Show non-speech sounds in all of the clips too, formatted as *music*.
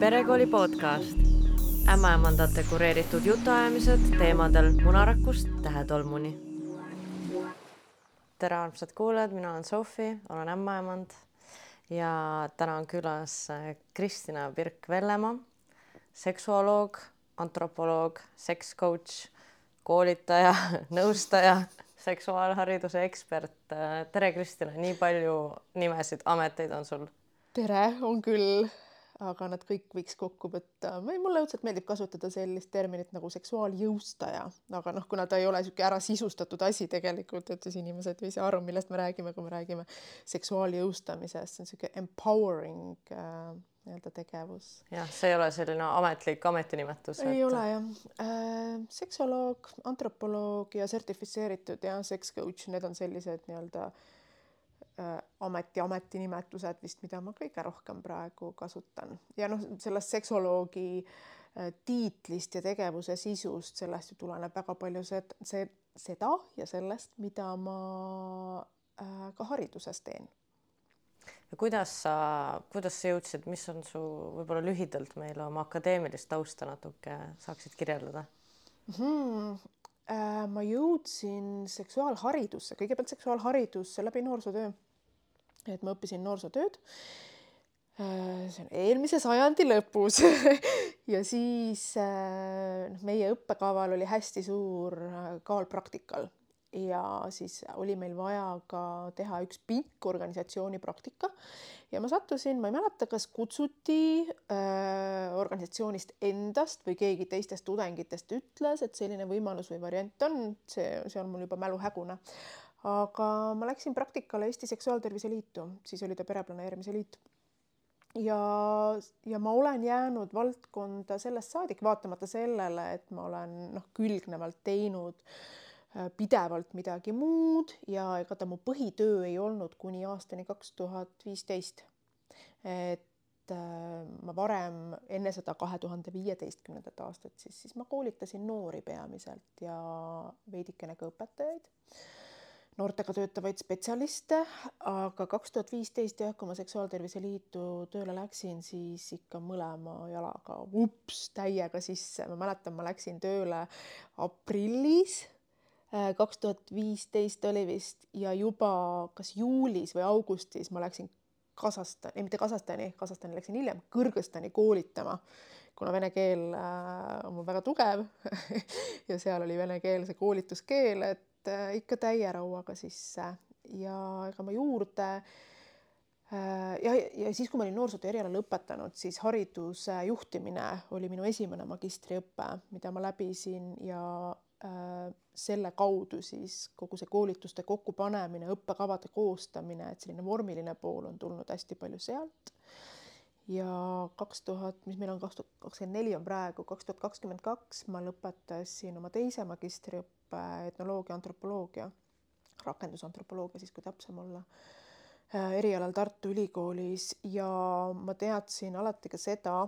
perekooli podcast, ämmaemandate kureeritud jutuajamised teemadel munarakust tähetolmuni. tere, armsad kuulajad, mina olen Sofi, olen ämmaemand ja täna on külas Kristina Birk-Vellemaa, seksuoloog, antropoloog, seks coach, koolitaja, *laughs* nõustaja, seksuaalhariduse ekspert. tere, Kristina, nii palju nimesid, ameteid on sul? tere, on küll aga nad kõik võiks kokku võtta või mulle õudselt meeldib kasutada sellist terminit nagu seksuaaljõustaja, aga noh, kuna ta ei ole niisugune ära sisustatud asi tegelikult, et siis inimesed ei saa aru, millest me räägime, kui me räägime seksuaaljõustamisest, see on niisugune empowering äh, nii-öelda tegevus. jah, see ei ole selline ametlik ametinimetus. ei et... ole jah äh,. seksoloog, antropoloog ja sertifitseeritud ja sex coach, need on sellised nii-öelda Äh, ameti ametinimetused vist, mida ma kõige rohkem praegu kasutan ja noh, sellest seksoloogi äh, tiitlist ja tegevuse sisust, sellest ju tuleneb väga palju see, see, seda ja sellest, mida ma äh, ka hariduses teen. ja kuidas sa, kuidas sa jõudsid, mis on su võib-olla lühidalt meile oma akadeemilist tausta natuke saaksid kirjeldada hmm.? ma jõudsin seksuaalharidusse, kõigepealt seksuaalharidusse läbi noorsootöö et ma õppisin noorsootööd. Äh, see on eelmise sajandi lõpus. *laughs* Ja siis äh, noh, meie õppekaval oli hästi suur äh, kaal praktikal ja siis oli meil vaja ka teha üks pikk organisatsiooni praktika ja ma sattusin, ma ei mäleta, kas kutsuti äh, organisatsioonist endast või keegi teistest tudengitest ütles, et selline võimalus või variant on, see, see on mul juba mälu hägune aga ma läksin praktikale Eesti Seksuaaltervise Liitu, siis oli ta Pereplaneerimise Liit. ja, ja ma olen jäänud valdkonda sellest saadik, vaatamata sellele, et ma olen noh, külgnevalt teinud äh, pidevalt midagi muud ja ega ta mu põhitöö ei olnud kuni aastani kaks tuhat viisteist. et äh, ma varem enne seda kahe tuhande viieteistkümnendat aastat siis, siis ma koolitasin noori peamiselt ja veidikene ka õpetajaid noortega töötavaid spetsialiste, aga kaks tuhat viisteist jah, kui ma Seksuaaltervise Liitu tööle läksin, siis ikka mõlema jalaga ups täiega sisse, ma mäletan, ma läksin tööle aprillis äh, kaks tuhat viisteist oli vist ja juba kas juulis või augustis ma läksin Kasahstani, ei mitte Kasahstani, Kasahstani läksin hiljem, Kõrgõzstani koolitama, kuna vene keel äh, on mul väga tugev *laughs* ja seal oli vene keel see koolituskeel, et Äh, ikka täie rauaga sisse ja ega ma juurde äh, ja, ja siis, kui ma olin noorsootöö eriala lõpetanud, siis hariduse juhtimine oli minu esimene magistriõpe, mida ma läbisin ja äh, selle kaudu siis kogu see koolituste kokkupanemine, õppekavade koostamine, et selline vormiline pool on tulnud hästi palju sealt. ja kaks tuhat, mis meil on kaks tuhat kakskümmend neli on praegu, kaks tuhat kakskümmend kaks ma lõpetasin oma teise magistriõppe õppe etnoloogia, antropoloogia, rakendusantropoloogia siis, kui täpsem olla, äh, erialal Tartu Ülikoolis. Ja ma teadsin alati ka seda,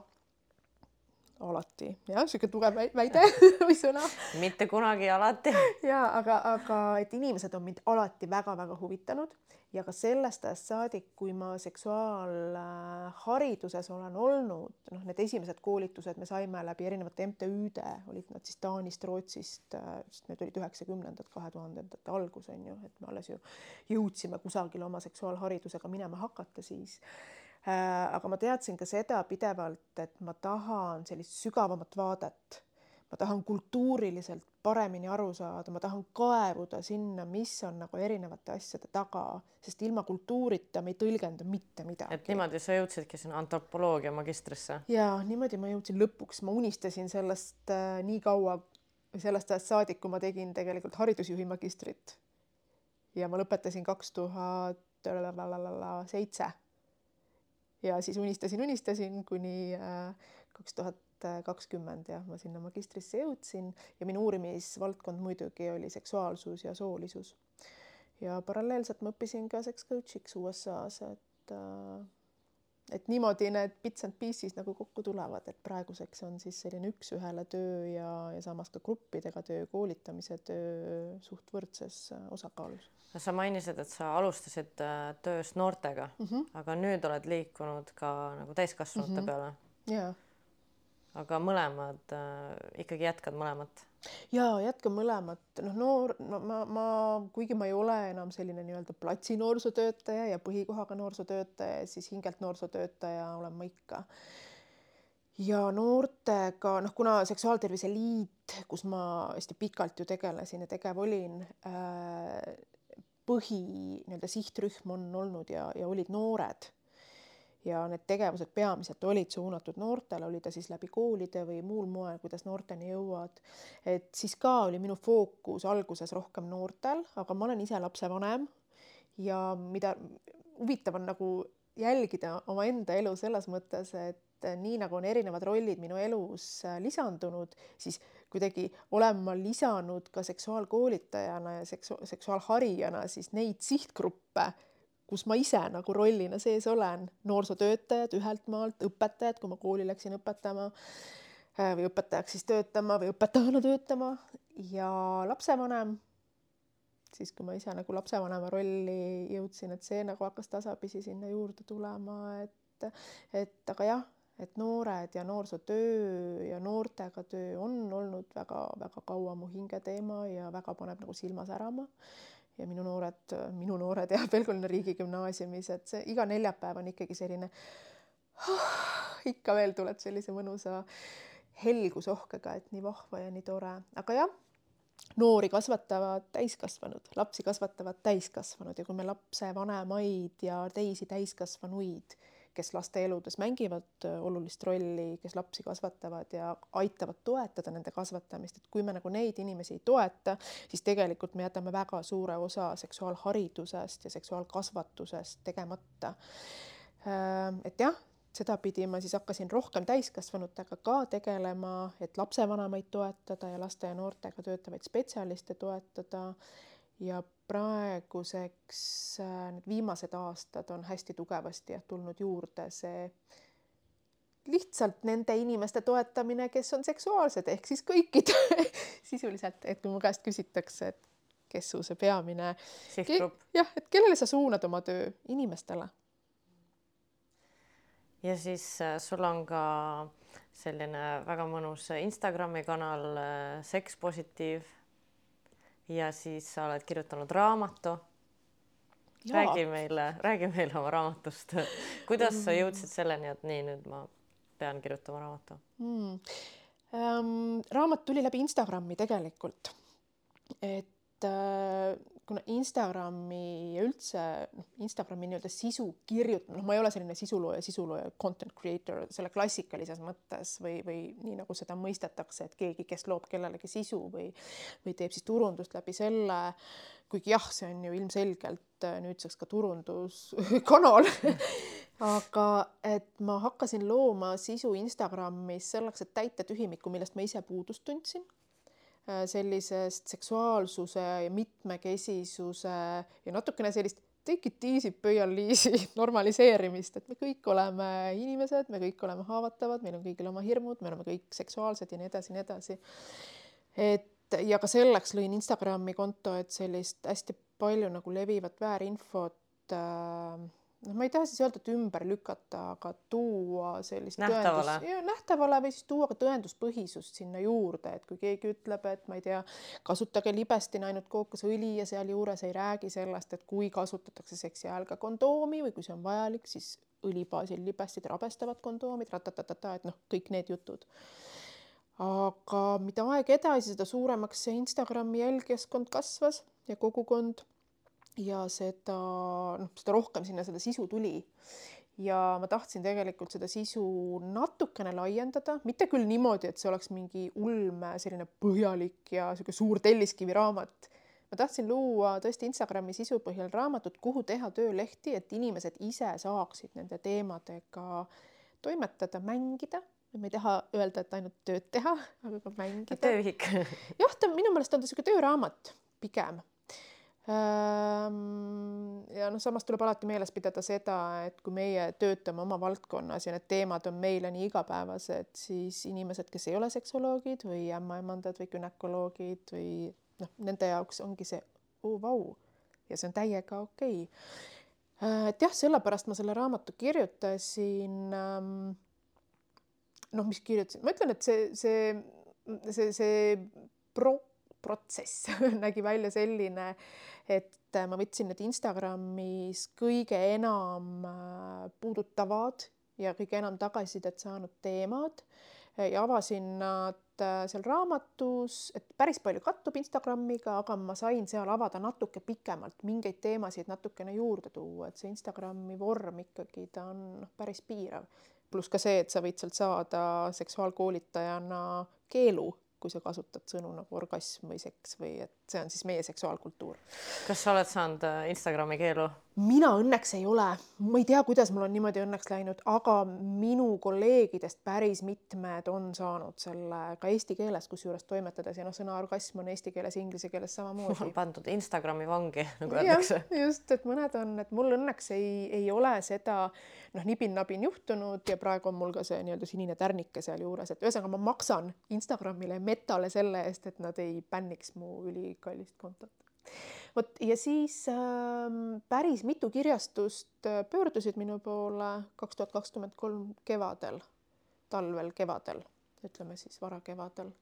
alati jah, sihuke tugev väide *laughs* või sõna. mitte kunagi alati. *laughs* ja aga, aga et inimesed on mind alati väga-väga huvitanud ja ka sellest ajast saadik, kui ma seksuaalhariduses olen olnud, noh, need esimesed koolitused me saime läbi erinevate MTÜ-de, olid nad siis Taanist, Rootsist, sest need olid üheksakümnendad, kahe tuhandendate algus on ju, et me alles ju jõudsime kusagile oma seksuaalharidusega minema hakata siis aga ma teadsin ka seda pidevalt, et ma tahan sellist sügavamat vaadet ma tahan kultuuriliselt paremini aru saada, ma tahan kaevuda sinna, mis on nagu erinevate asjade taga, sest ilma kultuurita me ei tõlgenda mitte midagi. et niimoodi sa jõudsidki sinna antropoloogia magistrisse? ja niimoodi ma jõudsin lõpuks, ma unistasin sellest äh, nii kaua, sellest ajast saadik, kui ma tegin tegelikult haridusjuhi magistrit. ja ma lõpetasin kaks tuhat seitse. Ja siis unistasin, unistasin kuni äh, kaks tuhat kakskümmend jah, ma sinna magistrisse jõudsin ja minu uurimisvaldkond muidugi oli seksuaalsus ja soolisus. ja paralleelselt ma õppisin ka sex coach'iks USA-s, et äh, et niimoodi need bits and pieces nagu kokku tulevad, et praeguseks on siis selline üks-ühele töö ja, ja samas ka gruppidega töö, koolitamise töö suht võrdses äh, osakaalus. sa mainisid, et sa alustasid äh, töös noortega mm, -hmm. aga nüüd oled liikunud ka nagu täiskasvanute mm -hmm. peale jaa aga mõlemad äh, ikkagi jätkad mõlemat? Ja jätkan mõlemat, noh, noor, no ma, ma, kuigi ma ei ole enam selline nii-öelda platsi noorsootöötaja ja põhikohaga noorsootöötaja, siis hingelt noorsootöötaja olen ma ikka. ja noortega, noh, kuna Seksuaaltervise Liit, kus ma hästi pikalt ju tegelesin ja tegev olin äh,, põhi nii-öelda sihtrühm on olnud ja, ja olid noored ja need tegevused peamiselt olid suunatud noortele, oli ta siis läbi koolide või muul moel, kuidas noorteni jõuad. et siis ka oli minu fookus alguses rohkem noortel, aga ma olen ise lapsevanem ja mida huvitav on nagu jälgida omaenda elu selles mõttes, et nii nagu on erinevad rollid minu elus lisandunud, siis kuidagi olen ma lisanud ka seksuaalkoolitajana ja seksu-, seksuaalharijana siis neid sihtgruppe kus ma ise nagu rollina sees olen, noorsootöötajad ühelt maalt, õpetajad, kui ma kooli läksin õpetama äh, või õpetajaks siis töötama või õpetajana töötama. Ja lapsevanem, siis kui ma ise nagu lapsevanema rolli jõudsin, et see nagu hakkas tasapisi sinna juurde tulema, et, et aga jah, et noored ja noorsootöö ja noortega töö on olnud väga-väga kaua mu hingeteema ja väga paneb nagu silma särama ja minu noored, minu noored ja *laughs* Pelgulinna riigigümnaasiumis, et see iga neljapäev on ikkagi selline oh,, ikka veel tuled sellise mõnusa helgusohkega, et nii vahva ja nii tore, aga jah, noori kasvatavad täiskasvanud, lapsi kasvatavad täiskasvanud ja kui me lapsevanemaid ja teisi täiskasvanuid kes laste eludes mängivad äh, olulist rolli, kes lapsi kasvatavad ja aitavad toetada nende kasvatamist, et kui me nagu neid inimesi ei toeta, siis tegelikult me jätame väga suure osa seksuaalharidusest ja seksuaalkasvatusest tegemata. Äh, et jah, sedapidi ma siis hakkasin rohkem täiskasvanutega ka tegelema, et lapsevanemaid toetada ja laste ja noortega töötavaid spetsialiste toetada ja praeguseks äh, need viimased aastad on hästi tugevasti jah tulnud juurde see lihtsalt nende inimeste toetamine, kes on seksuaalsed, ehk siis kõikide *laughs* sisuliselt, et kui mu käest küsitakse, et kes su see peamine sihtgrupp, jah, et kellele sa suunad oma töö, inimestele. ja siis äh, sul on ka selline väga mõnus Instagrami kanal äh, Seks Positiiv ja siis sa oled kirjutanud raamatu. räägi meile, räägi meile oma raamatust. *laughs* kuidas sa jõudsid selleni, et nii, nüüd ma pean kirjutama raamatu mm.? Ähm, raamat tuli läbi Instagrami tegelikult. et kuna Instagrami ja üldse noh, Instagrami nii-öelda sisu kirjutamine, noh, ma ei ole selline sisulooja, sisulooja, content creator selle klassikalises mõttes või, või nii nagu seda mõistetakse, et keegi, kes loob kellelegi sisu või, või teeb siis turundust läbi selle, kuigi jah, see on ju ilmselgelt äh, nüüdseks ka turunduskanal *laughs* aga et ma hakkasin looma sisu Instagramis selleks, et täita tühimikku, millest ma ise puudust tundsin. Äh, sellisest seksuaalsuse ja mitmekesisuse ja natukene sellist take it easy, pöial liisi *laughs* normaliseerimist, et me kõik oleme inimesed, me kõik oleme haavatavad, meil on kõigil oma hirmud, me oleme kõik seksuaalsed ja nii edasi, nii edasi. et ja ka selleks lõin Instagrami konto, et sellist hästi palju nagu levivat väärinfot äh, noh, ma ei taha siis öelda, et ümber lükata, aga tuua sellist nähtavale, tõendus, nähtavale või siis tuua ka tõenduspõhisust sinna juurde, et kui keegi ütleb, et ma ei tea, kasutage libestina ainult kookosõli ja sealjuures ei räägi sellest, et kui kasutatakse seksi ajal ka kondoomi või kui see on vajalik, siis õli baasil libestid rabestavad kondoomid, ratatatata, et noh, kõik need jutud. Aga mida aeg edasi, seda suuremaks see Instagrami jälgijaskond kasvas ja kogukond ja seda, noh, seda rohkem sinna seda sisu tuli. ja ma tahtsin tegelikult seda sisu natukene laiendada, mitte küll niimoodi, et see oleks mingi ulme selline põhjalik ja sihuke suur telliskiviraamat. ma tahtsin luua tõesti Instagrami sisu põhjal raamatut, kuhu teha töölehti, et inimesed ise saaksid nende teemadega toimetada, mängida ma ei taha öelda, et ainult tööd teha, aga ka mängida. tööühik jah, ta minu meelest on ta niisugune tööraamat pigem ja noh, samas tuleb alati meeles pidada seda, et kui meie töötame oma valdkonnas ja need teemad on meile nii igapäevased, siis inimesed, kes ei ole seksoloogid või ämmaemandad või gümnakoloogid või noh, nende jaoks ongi see oo oh, vau. Ja see on täiega okei. Okay.. et jah, sellepärast ma selle raamatu kirjutasin ähm, noh, mis kirjutasin, ma ütlen, et see, see, see, see pro-, protsess *laughs* nägi välja selline, et ma võtsin need Instagramis kõige enam äh, puudutavad ja kõige enam tagasisidet saanud teemad ja avasin nad äh, seal raamatus, et päris palju kattub Instagramiga, aga ma sain seal avada natuke pikemalt, mingeid teemasid natukene juurde tuua, et see Instagrami vorm ikkagi ta on noh, päris piirav. pluss ka see, et sa võid sealt saada seksuaalkoolitajana keelu kui sa kasutad sõnu nagu orgasm või seks või et see on siis meie seksuaalkultuur. kas sa oled saanud äh, Instagrami keelu? mina õnneks ei ole, ma ei tea, kuidas mul on niimoodi õnneks läinud, aga minu kolleegidest päris mitmed on saanud selle ka eesti keeles, kusjuures toimetades ja noh, sõna orgasm on eesti keeles, inglise keeles samamoodi. pandud Instagrami vangi, nagu öeldakse. just, et mõned on, et mul õnneks ei, ei ole seda noh, nibin-nabin juhtunud ja praegu on mul ka see nii-öelda sinine tärnike sealjuures, et ühesõnaga ma maksan Instagramile, Metale selle eest, et nad ei bänniks mu ülikallist kontot vot ja siis äh, päris mitu kirjastust äh, pöördusid minu poole kaks tuhat kakskümmend kolm kevadel, talvel, kevadel, ütleme siis varakevadel.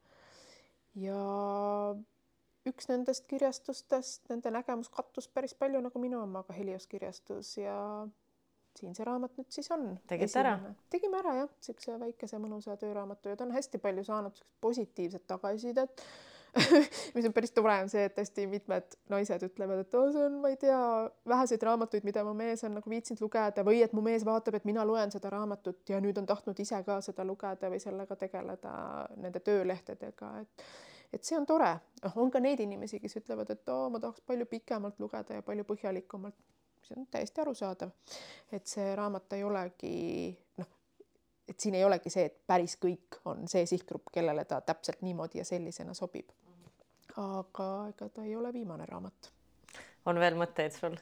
ja üks nendest kirjastustest, nende nägemus kattus päris palju nagu minu omaga, Helios kirjastus ja siin see raamat nüüd siis on. tegite ära? tegime ära jah, niisuguse väikese mõnusa tööraamatu ja ta on hästi palju saanud positiivset tagasisidet *laughs* mis on päris tore, on see, et hästi mitmed naised ütlevad, et oh, see on, ma ei tea, väheseid raamatuid, mida mu mees on nagu viitsinud lugeda või et mu mees vaatab, et mina loen seda raamatut ja nüüd on tahtnud ise ka seda lugeda või sellega tegeleda nende töölehtedega, et et see on tore, noh, on ka neid inimesi, kes ütlevad, et oo ma tahaks palju pikemalt lugeda ja palju põhjalikumalt. See on täiesti arusaadav, et see raamat ei olegi noh, et siin ei olegi see, et päris kõik on see sihtgrupp, kellele ta täpselt niimoodi ja sellisena sobib aga ega ta ei ole viimane raamat. on veel mõtteid sul?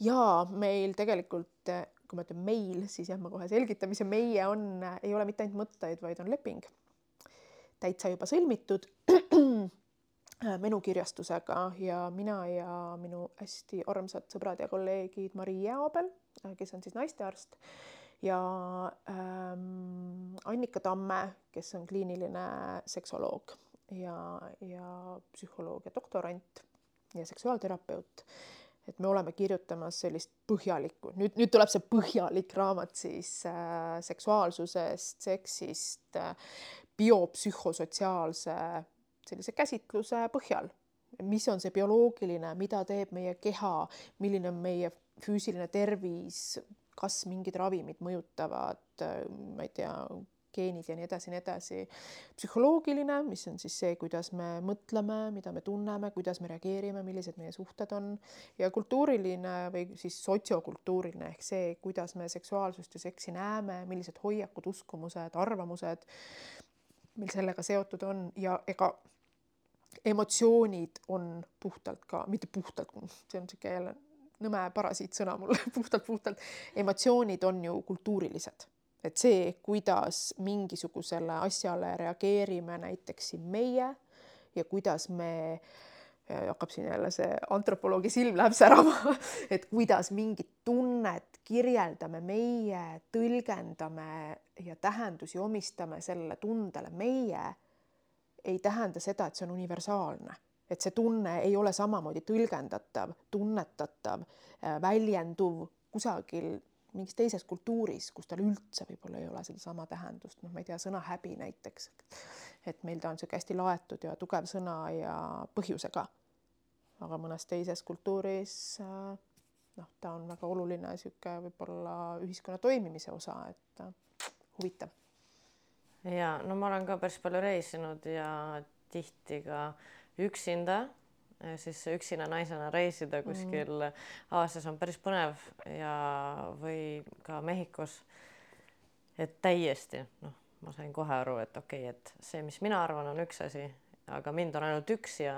jaa, meil tegelikult, kui ma ütlen meil, siis jah, ma kohe selgitan, mis see meie on, ei ole mitte ainult mõtteid, vaid on leping. täitsa juba sõlmitud menukirjastusega ja mina ja minu hästi armsad sõbrad ja kolleegid Mari Jääabel, kes on siis naistearst ja ähm, Annika Tamme, kes on kliiniline seksoloog ja, ja psühholoogia doktorant ja seksuaalterapeut. et me oleme kirjutamas sellist põhjalikku, nüüd, nüüd tuleb see põhjalik raamat siis äh, seksuaalsusest, seksist äh,, biopsühhosotsiaalse sellise käsitluse põhjal. mis on see bioloogiline, mida teeb meie keha, milline on meie füüsiline tervis, kas mingid ravimid mõjutavad, ma ei tea, geenid ja nii edasi ja nii edasi. psühholoogiline, mis on siis see, kuidas me mõtleme, mida me tunneme, kuidas me reageerime, millised meie suhted on ja kultuuriline või siis sotsiokultuuriline ehk see, kuidas me seksuaalsust ja seksi näeme, millised hoiakud, uskumused, arvamused meil sellega seotud on ja ega emotsioonid on puhtalt ka, mitte puhtalt, see on niisugune jälle nõme parasiitsõna mul *laughs* puhtalt, puhtalt, emotsioonid on ju kultuurilised. Et see, kuidas mingisugusele asjale reageerime näiteks siin meie ja kuidas me hakkab siin jälle see antropoloogi silm läheb särama, *laughs* et kuidas mingit tunnet kirjeldame meie, tõlgendame ja tähendusi omistame sellele tundele meie, ei tähenda seda, et see on universaalne, et see tunne ei ole samamoodi tõlgendatav, tunnetatav, väljenduv kusagil mingis teises kultuuris, kus tal üldse võib-olla ei ole sedasama tähendust, noh, ma ei tea, sõna häbi näiteks. et meil ta on niisugune hästi laetud ja tugev sõna ja põhjusega. aga mõnes teises kultuuris äh, noh, ta on väga oluline niisugune võib-olla ühiskonna toimimise osa, et äh, huvitav. Ja no ma olen ka päris palju reisinud ja tihti ka üksinda siis üksina naisena reisida mhm. kuskil mm. Aasias on päris põnev ja, või ka Mehhikos. et täiesti noh, ma sain kohe aru, et okei okay,, et see, mis mina arvan, on üks asi, aga mind on ainult üks ja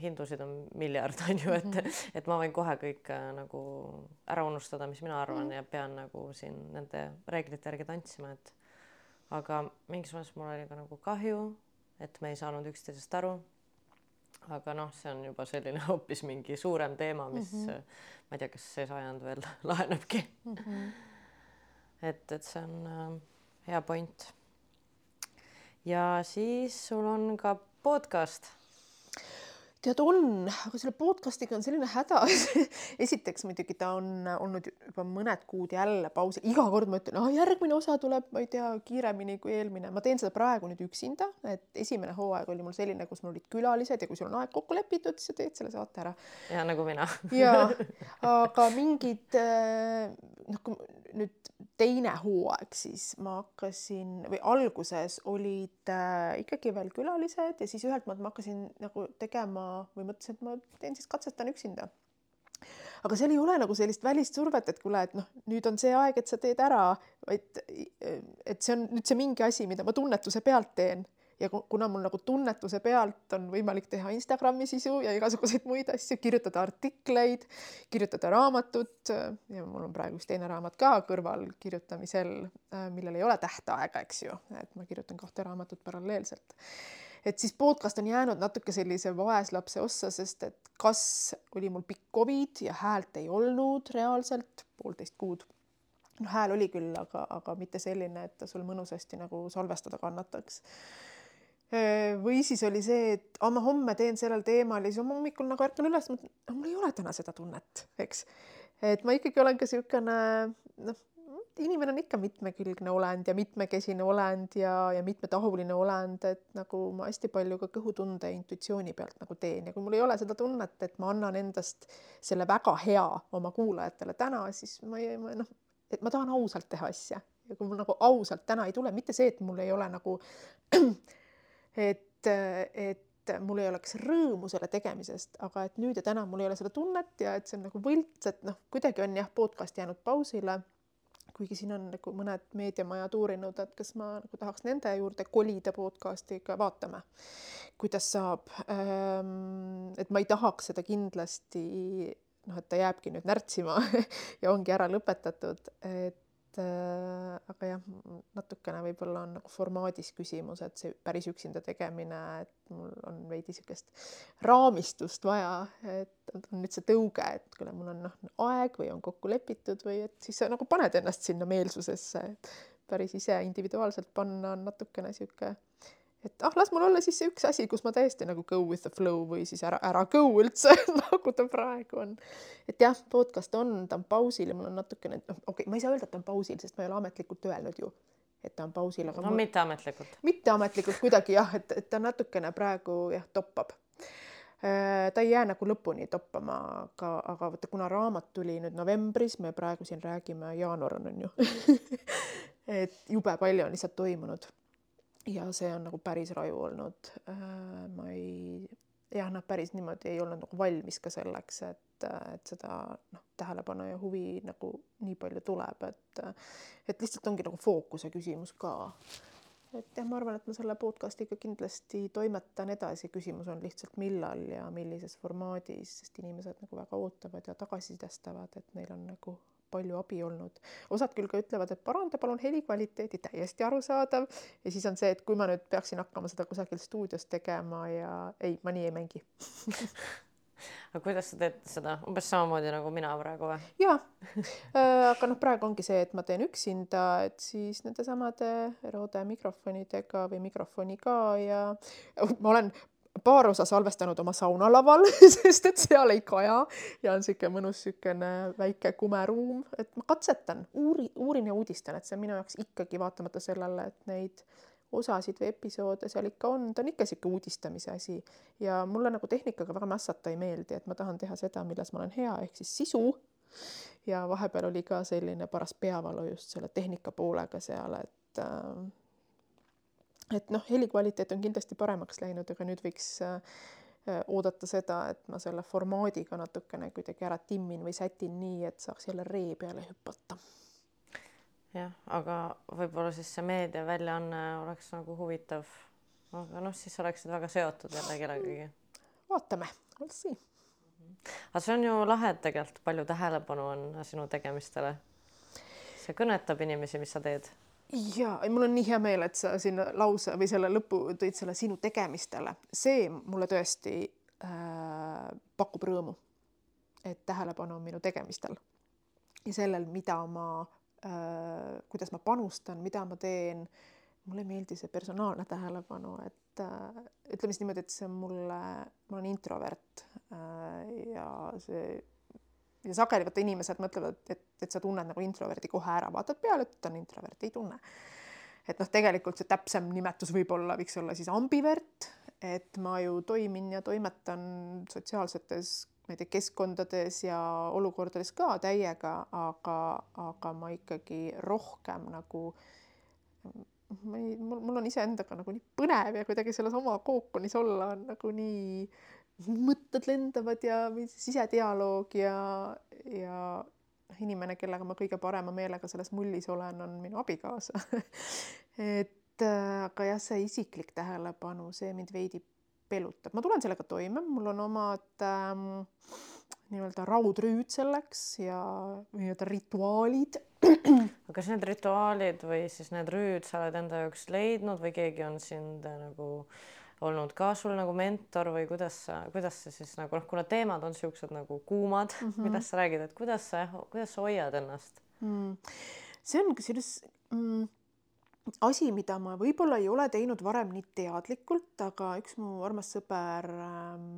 hindusid on miljard, on ju, et mm, -hmm. *laughs* et ma võin kohe kõik äh, nagu ära unustada, mis mina arvan mm -hmm. ja pean nagu siin nende reeglite järgi tantsima, et aga mingis mõttes mul oli ka nagu kahju, et me ei saanud üksteisest aru aga noh, see on juba selline *laughs* hoopis mingi suurem teema, mis mm -hmm. ma ei tea, kas see sajand veel *laughs* lahenebki mm. -hmm. et, et see on äh, hea point. ja siis sul on ka podcast tead, on, aga selle podcast'iga on selline häda. *laughs* Esiteks muidugi ta on olnud juba mõned kuud jälle pausil, iga kord ma ütlen, ah järgmine osa tuleb, ma ei tea, kiiremini kui eelmine, ma teen seda praegu nüüd üksinda, et esimene hooaeg oli mul selline, kus mul olid külalised ja kui sul on aeg kokku lepitud, siis sa teed selle saate ära. ja nagu mina. *laughs* Ja, aga mingid noh, kui nüüd teine hooaeg, siis ma hakkasin või alguses olid äh, ikkagi veel külalised ja siis ühelt poolt ma hakkasin nagu tegema või mõtlesin, et ma teen siis katsetan üksinda. aga seal ei ole nagu sellist välist survet, et kuule, et noh, nüüd on see aeg, et sa teed ära, vaid et see on nüüd see mingi asi, mida ma tunnetuse pealt teen ja kuna mul nagu tunnetuse pealt on võimalik teha Instagrami sisu ja igasuguseid muid asju, kirjutada artikleid, kirjutada raamatut ja mul on praegu üks teine raamat ka kõrval kirjutamisel, millel ei ole tähtaega, eks ju, et ma kirjutan kahte raamatut paralleelselt et siis podcast on jäänud natuke sellise vaeslapse ossa, sest et kas oli mul pikk Covid ja häält ei olnud reaalselt poolteist kuud. noh, hääl oli küll, aga, aga mitte selline, et ta sul mõnusasti nagu salvestada kannataks. või siis oli see, et ah, ma homme teen sellel teemal ja siis ma hommikul nagu ärkan üles, mul ei ole täna seda tunnet, eks. et ma ikkagi olen ka niisugune noh inimene on ikka mitmekülgne olend ja mitmekesine olend ja, ja mitmetahuline olend, et nagu ma hästi palju ka kõhutunde ja intuitsiooni pealt nagu teen ja kui mul ei ole seda tunnet, et ma annan endast selle väga hea oma kuulajatele täna, siis ma ei, ma noh, et ma tahan ausalt teha asja. Ja kui mul nagu ausalt täna ei tule, mitte see, et mul ei ole nagu, *clears throat* et, et mul ei oleks rõõmu selle tegemisest, aga et nüüd ja täna mul ei ole seda tunnet ja et see on nagu võlts, et noh, kuidagi on jah, podcast jäänud pausile kuigi siin on nagu mõned meediamajad uurinud, et kas ma nagu tahaks nende juurde kolida podcast'iga, vaatame, kuidas saab. Ehm, et ma ei tahaks seda kindlasti noh, et ta jääbki nüüd närtsima *laughs* ja ongi ära lõpetatud, et et äh, aga jah, natukene võib-olla on nagu formaadis küsimus, et see päris üksinda tegemine, et mul on veidi niisugust raamistust vaja, et on nüüd see tõuge, et kuule, mul on noh aeg või on kokku lepitud või et siis sa nagu paned ennast sinna meelsusesse, et päris ise individuaalselt panna on natukene niisugune et ah, las mul olla siis see üks asi, kus ma täiesti nagu go with the flow või siis ära, ära go üldse *laughs* nagu ta praegu on. et jah, podcast on, ta on pausil ja mul on natukene, noh, okei okay,, ma ei saa öelda, et ta on pausil, sest ma ei ole ametlikult öelnud ju, et ta on pausil, aga no mul... mitteametlikult. mitteametlikult kuidagi jah, et, et ta natukene praegu jah, toppab äh, ta ei jää nagu lõpuni toppama, aga, aga vaata, kuna raamat tuli nüüd novembris, me praegu siin räägime, jaanuar on, on ju *laughs* et jube palju on lihtsalt toimunud ja see on nagu päris raju olnud. Äh, ma ei, jah, noh, päris niimoodi ei olnud nagu valmis ka selleks, et, et seda noh, tähelepanu ja huvi nagu nii palju tuleb, et et lihtsalt ongi nagu fookuse küsimus ka. et jah, ma arvan, et ma selle podcast'iga kindlasti toimetan edasi, küsimus on lihtsalt millal ja millises formaadis, sest inimesed nagu väga ootavad ja tagasisidestavad, et neil on nagu palju abi olnud. osad küll ka ütlevad, et paranda palun helikvaliteeti, täiesti arusaadav. ja siis on see, et kui ma nüüd peaksin hakkama seda kusagil stuudios tegema ja ei, ma nii ei mängi *laughs* aga kuidas sa teed seda, umbes samamoodi nagu mina praegu või? jaa äh,, aga noh, praegu ongi see, et ma teen üksinda, et siis nendesamade Rode mikrofonidega või mikrofoniga ja ma olen paar osa salvestanud oma saunalaval *laughs* sest et seal ei kaja. Ja on niisugune mõnus niisugune väike kumeruum, et ma katsetan, uuri, uurin ja uudistan, et see on minu jaoks ikkagi vaatamata sellele, et neid osasid või episoode seal ikka on, ta on ikka niisugune uudistamise asi. Ja mulle nagu tehnikaga väga mässata ei meeldi, et ma tahan teha seda, milles ma olen hea, ehk siis sisu. ja vahepeal oli ka selline paras peavalu just selle tehnika poolega seal, et äh, et noh, helikvaliteet on kindlasti paremaks läinud, aga nüüd võiks äh, oodata seda, et ma selle formaadiga natukene kuidagi ära timmin või sätin nii, et saaks jälle ree peale hüpata. jah, aga võib-olla siis see meediaväljaanne oleks nagu huvitav. aga noh, siis oleksid väga seotud jälle kellegagi. vaatame, we'll see. aga see on ju lahe, et tegelikult palju tähelepanu on sinu tegemistele. see kõnetab inimesi, mis sa teed ja mul on nii hea meel, et sa sinna lause või selle lõpu tõid selle sinu tegemistele, see mulle tõesti äh, pakub rõõmu, et tähelepanu on minu tegemistel ja sellel, mida ma äh,, kuidas ma panustan, mida ma teen. Mulle ei meeldi see personaalne tähelepanu, et äh, ütleme siis niimoodi, et see mulle, ma olen introvert äh, ja see ja sageli vaata inimesed mõtlevad, et, et sa tunned nagu introverdi kohe ära, vaatad peale, et ta on introvert, ei tunne. et noh, tegelikult see täpsem nimetus võib-olla võiks olla siis ambivert, et ma ju toimin ja toimetan sotsiaalsetes ma ei tea, keskkondades ja olukordades ka täiega, aga, aga ma ikkagi rohkem nagu ma ei, mul, mul on iseendaga nagu nii põnev ja kuidagi selles oma kookonis olla on nagu nii, mõtted lendavad ja sisedialoog ja, ja inimene, kellega ma kõige parema meelega selles mullis olen, on minu abikaasa. *laughs* Et äh, aga jah, see isiklik tähelepanu, see mind veidi pelutab, ma tulen sellega toime, mul on omad ähm, nii-öelda raudrüüd selleks ja nii-öelda rituaalid. *clears throat* Aga kas need rituaalid või siis need rüüd sa oled enda jaoks leidnud või keegi on sind äh, nagu olnud ka sul nagu mentor või kuidas sa, kuidas sa siis nagu noh, kuna teemad on siuksed nagu kuumad mm, -hmm. kuidas sa räägid, et kuidas sa, kuidas sa hoiad ennast mm.? see on kusjuures mm, asi, mida ma võib-olla ei ole teinud varem nii teadlikult, aga üks mu armas sõber ähm,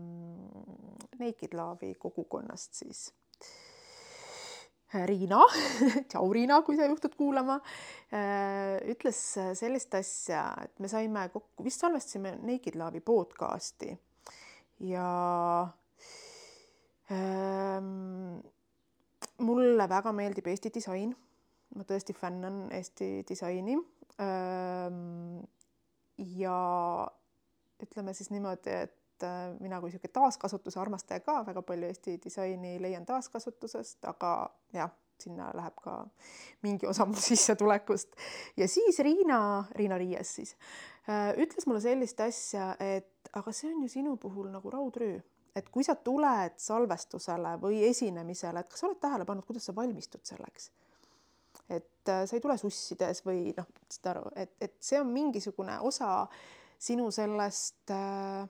Naked Love'i kogukonnast siis Riina, *laughs* tšau Riina, kui sa juhtud kuulama, äh, ütles sellist asja, et me saime kokku, vist salvestasime Naked Love'i podcast'i ja ähm, mulle väga meeldib Eesti disain. ma tõesti fännan Eesti disaini ähm,. ja ütleme siis niimoodi, et et äh, mina kui niisugune taaskasutuse armastaja ka väga palju Eesti disaini leian taaskasutusest, aga jah, sinna läheb ka mingi osa mu *laughs* sissetulekust. ja siis Riina, Riina Riies siis, äh, ütles mulle sellist asja, et aga see on ju sinu puhul nagu raudrüü, et kui sa tuled salvestusele või esinemisele, et kas sa oled tähele pannud, kuidas sa valmistud selleks? et äh, sa ei tule sussides või noh, saad aru, et, et see on mingisugune osa sinu sellest äh,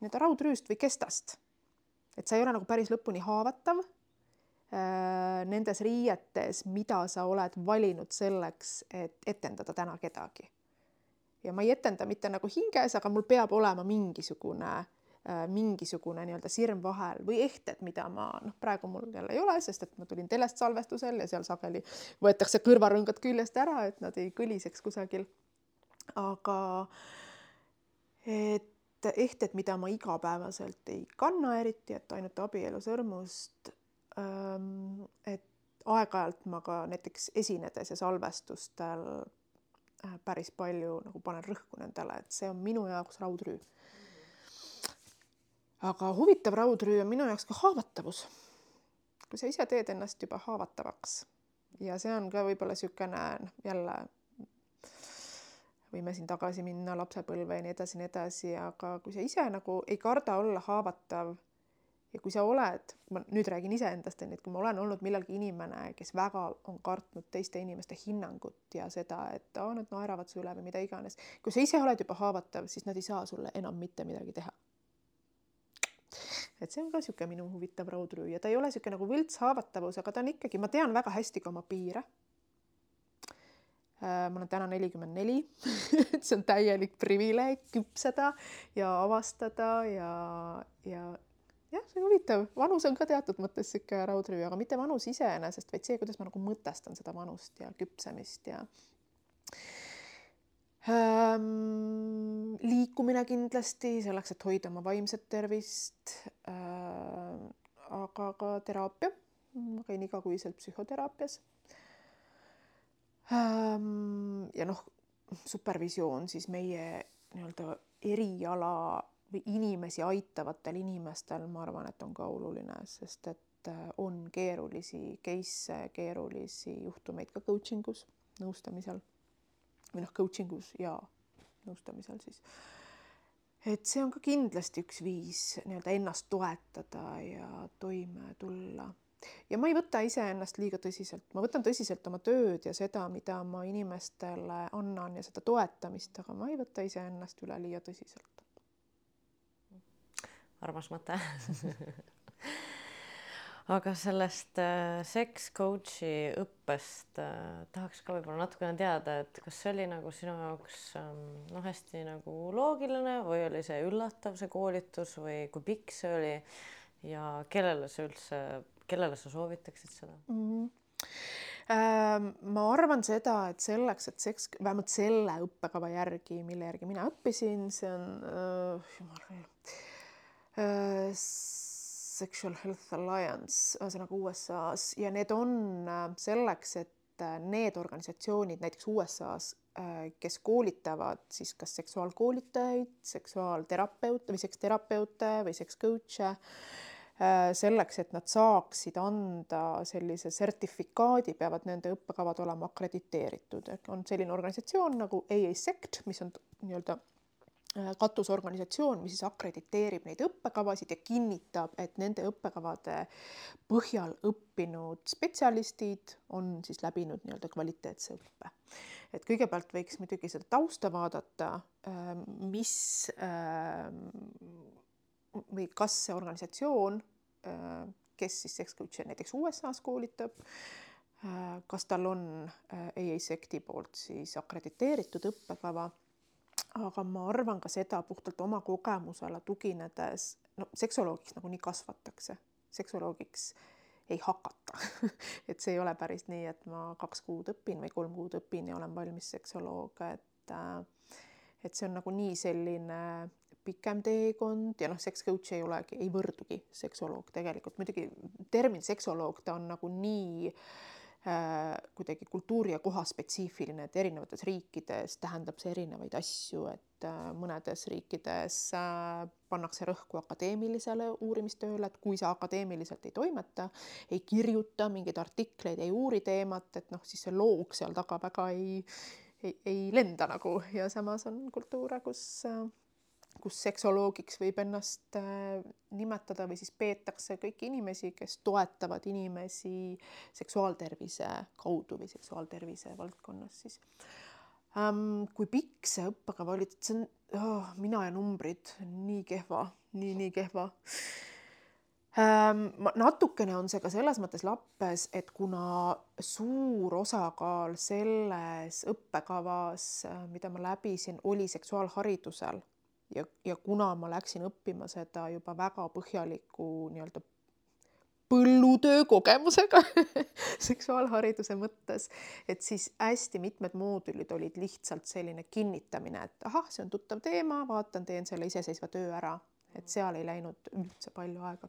nii-öelda raudrüüst või kestast. et sa ei ole nagu päris lõpuni haavatav äh, nendes riietes, mida sa oled valinud selleks, et etendada täna kedagi. ja ma ei etenda mitte nagu hinges, aga mul peab olema mingisugune äh, mingisugune nii-öelda sirm vahel või ehted, mida ma noh, praegu mul jälle ei ole, sest et ma tulin telest salvestusel ja seal sageli võetakse kõrvarõngad küljest ära, et nad ei kõliseks kusagil. aga et ehted, mida ma igapäevaselt ei kanna eriti, et ainult abielusõrmust. Ähm, et aeg-ajalt ma ka näiteks esinedes ja salvestustel äh, päris palju nagu panen rõhku nendele, et see on minu jaoks raudrüü. aga huvitav raudrüü on minu jaoks ka haavatavus. kui sa ise teed ennast juba haavatavaks ja see on ka võib-olla niisugune noh, jälle võime siin tagasi minna lapsepõlve ja nii edasi nii edasi, aga kui sa ise nagu ei karda olla haavatav ja kui sa oled, ma nüüd räägin iseendast, onju, et kui ma olen olnud millalgi inimene, kes väga on kartnud teiste inimeste hinnangut ja seda, et aa, nad naeravad su üle või mida iganes. kui sa ise oled juba haavatav, siis nad ei saa sulle enam mitte midagi teha. et see on ka niisugune minu huvitav raudrüü ja ta ei ole niisugune nagu võlts haavatavus, aga ta on ikkagi, ma tean väga hästi ka oma piire ma olen täna nelikümmend neli. *laughs* See on täielik privileeg küpseda ja avastada ja, ja jah, see on huvitav, vanus on ka teatud mõttes sihuke raudrüü, aga mitte vanus iseenesest, vaid see, kuidas ma nagu mõtestan seda vanust ja küpsemist ja ähm, liikumine kindlasti selleks, et hoida oma vaimset tervist äh,. aga ka teraapia, ma käin igakuiselt psühhoteraapias ja noh, supervisioon siis meie nii-öelda eriala või inimesi aitavatel inimestel, ma arvan, et on ka oluline, sest et äh, on keerulisi case'e, keerulisi juhtumeid ka coaching us, nõustamisel või noh, coaching us ja nõustamisel siis. et see on ka kindlasti üks viis nii-öelda ennast toetada ja toime tulla ja ma ei võta iseennast liiga tõsiselt, ma võtan tõsiselt oma tööd ja seda, mida ma inimestele annan ja seda toetamist, aga ma ei võta iseennast üleliia tõsiselt. armas mõte. *laughs* Aga sellest äh, sex coach'i õppest äh, tahaks ka võib-olla natukene teada, et kas see oli nagu sinu jaoks ähm, noh, hästi nagu loogiline või oli see üllatav, see koolitus või kui pikk see oli? Ja kellele sa üldse, kellele sa soovitaksid seda mm? -hmm ma arvan seda, et selleks, et seks, vähemalt selle õppekava järgi, mille järgi mina õppisin, see on äh,, jumal äh,, Sexual Health Alliance, ühesõnaga USA-s ja need on äh, selleks, et äh, need organisatsioonid näiteks USA-s, äh, kes koolitavad siis kas seksuaalkoolitajaid, seksuaalterapeute või seksterapeute või sekscoach'e, selleks, et nad saaksid anda sellise sertifikaadi, peavad nende õppekavad olema akrediteeritud, on selline organisatsioon nagu AASECT, mis on nii-öelda Äh, katusorganisatsioon, mis siis akrediteerib neid õppekavasid ja kinnitab, et nende õppekavade põhjal õppinud spetsialistid on siis läbinud nii-öelda kvaliteetse õppe. et kõigepealt võiks muidugi seda tausta vaadata, äh, mis äh, või kas see organisatsioon, kes siis coach'e näiteks USA-s koolitab, kas tal on EASECT-i poolt siis akrediteeritud õppekava. Aga ma arvan ka seda puhtalt oma kogemusele tuginedes, no seksoloogiks nagunii kasvatakse, seksoloogiks ei hakata. *laughs* Et see ei ole päris nii, et ma kaks kuud õpin või kolm kuud õpin ja olen valmis seksoloog, et äh, et see on nagunii selline pikem teekond ja noh, sex coach ei olegi, ei võrdugi seksoloog tegelikult, muidugi termin seksoloog, ta on nagu nii äh, Äh, kuidagi kultuuri ja koha spetsiifiline, et erinevates riikides tähendab see erinevaid asju, et äh, mõnedes riikides äh, pannakse rõhku akadeemilisele uurimistööle, et kui sa akadeemiliselt ei toimeta, ei kirjuta mingeid artikleid, ei uuri teemat, et noh, siis see loog seal taga väga ei, ei, ei lenda nagu. Ja samas on kultuure, kus kus seksoloogiks võib ennast äh, nimetada või siis peetakse kõiki inimesi, kes toetavad inimesi seksuaaltervise kaudu või seksuaaltervise valdkonnas siis ähm,. kui pikk see õppekava oli, see on oh,, mina ja numbrid, nii kehva nii,, nii-nii kehva ähm,. natukene on see ka selles mõttes lappes, et kuna suur osakaal selles õppekavas, äh, mida ma läbisin, oli seksuaalharidusel ja, ja kuna ma läksin õppima seda juba väga põhjaliku nii-öelda põllutöö kogemusega *laughs* seksuaalhariduse mõttes, et siis hästi mitmed moodulid olid lihtsalt selline kinnitamine, et ahah, see on tuttav teema, vaatan, teen selle iseseisva töö ära, et seal ei läinud üldse palju aega.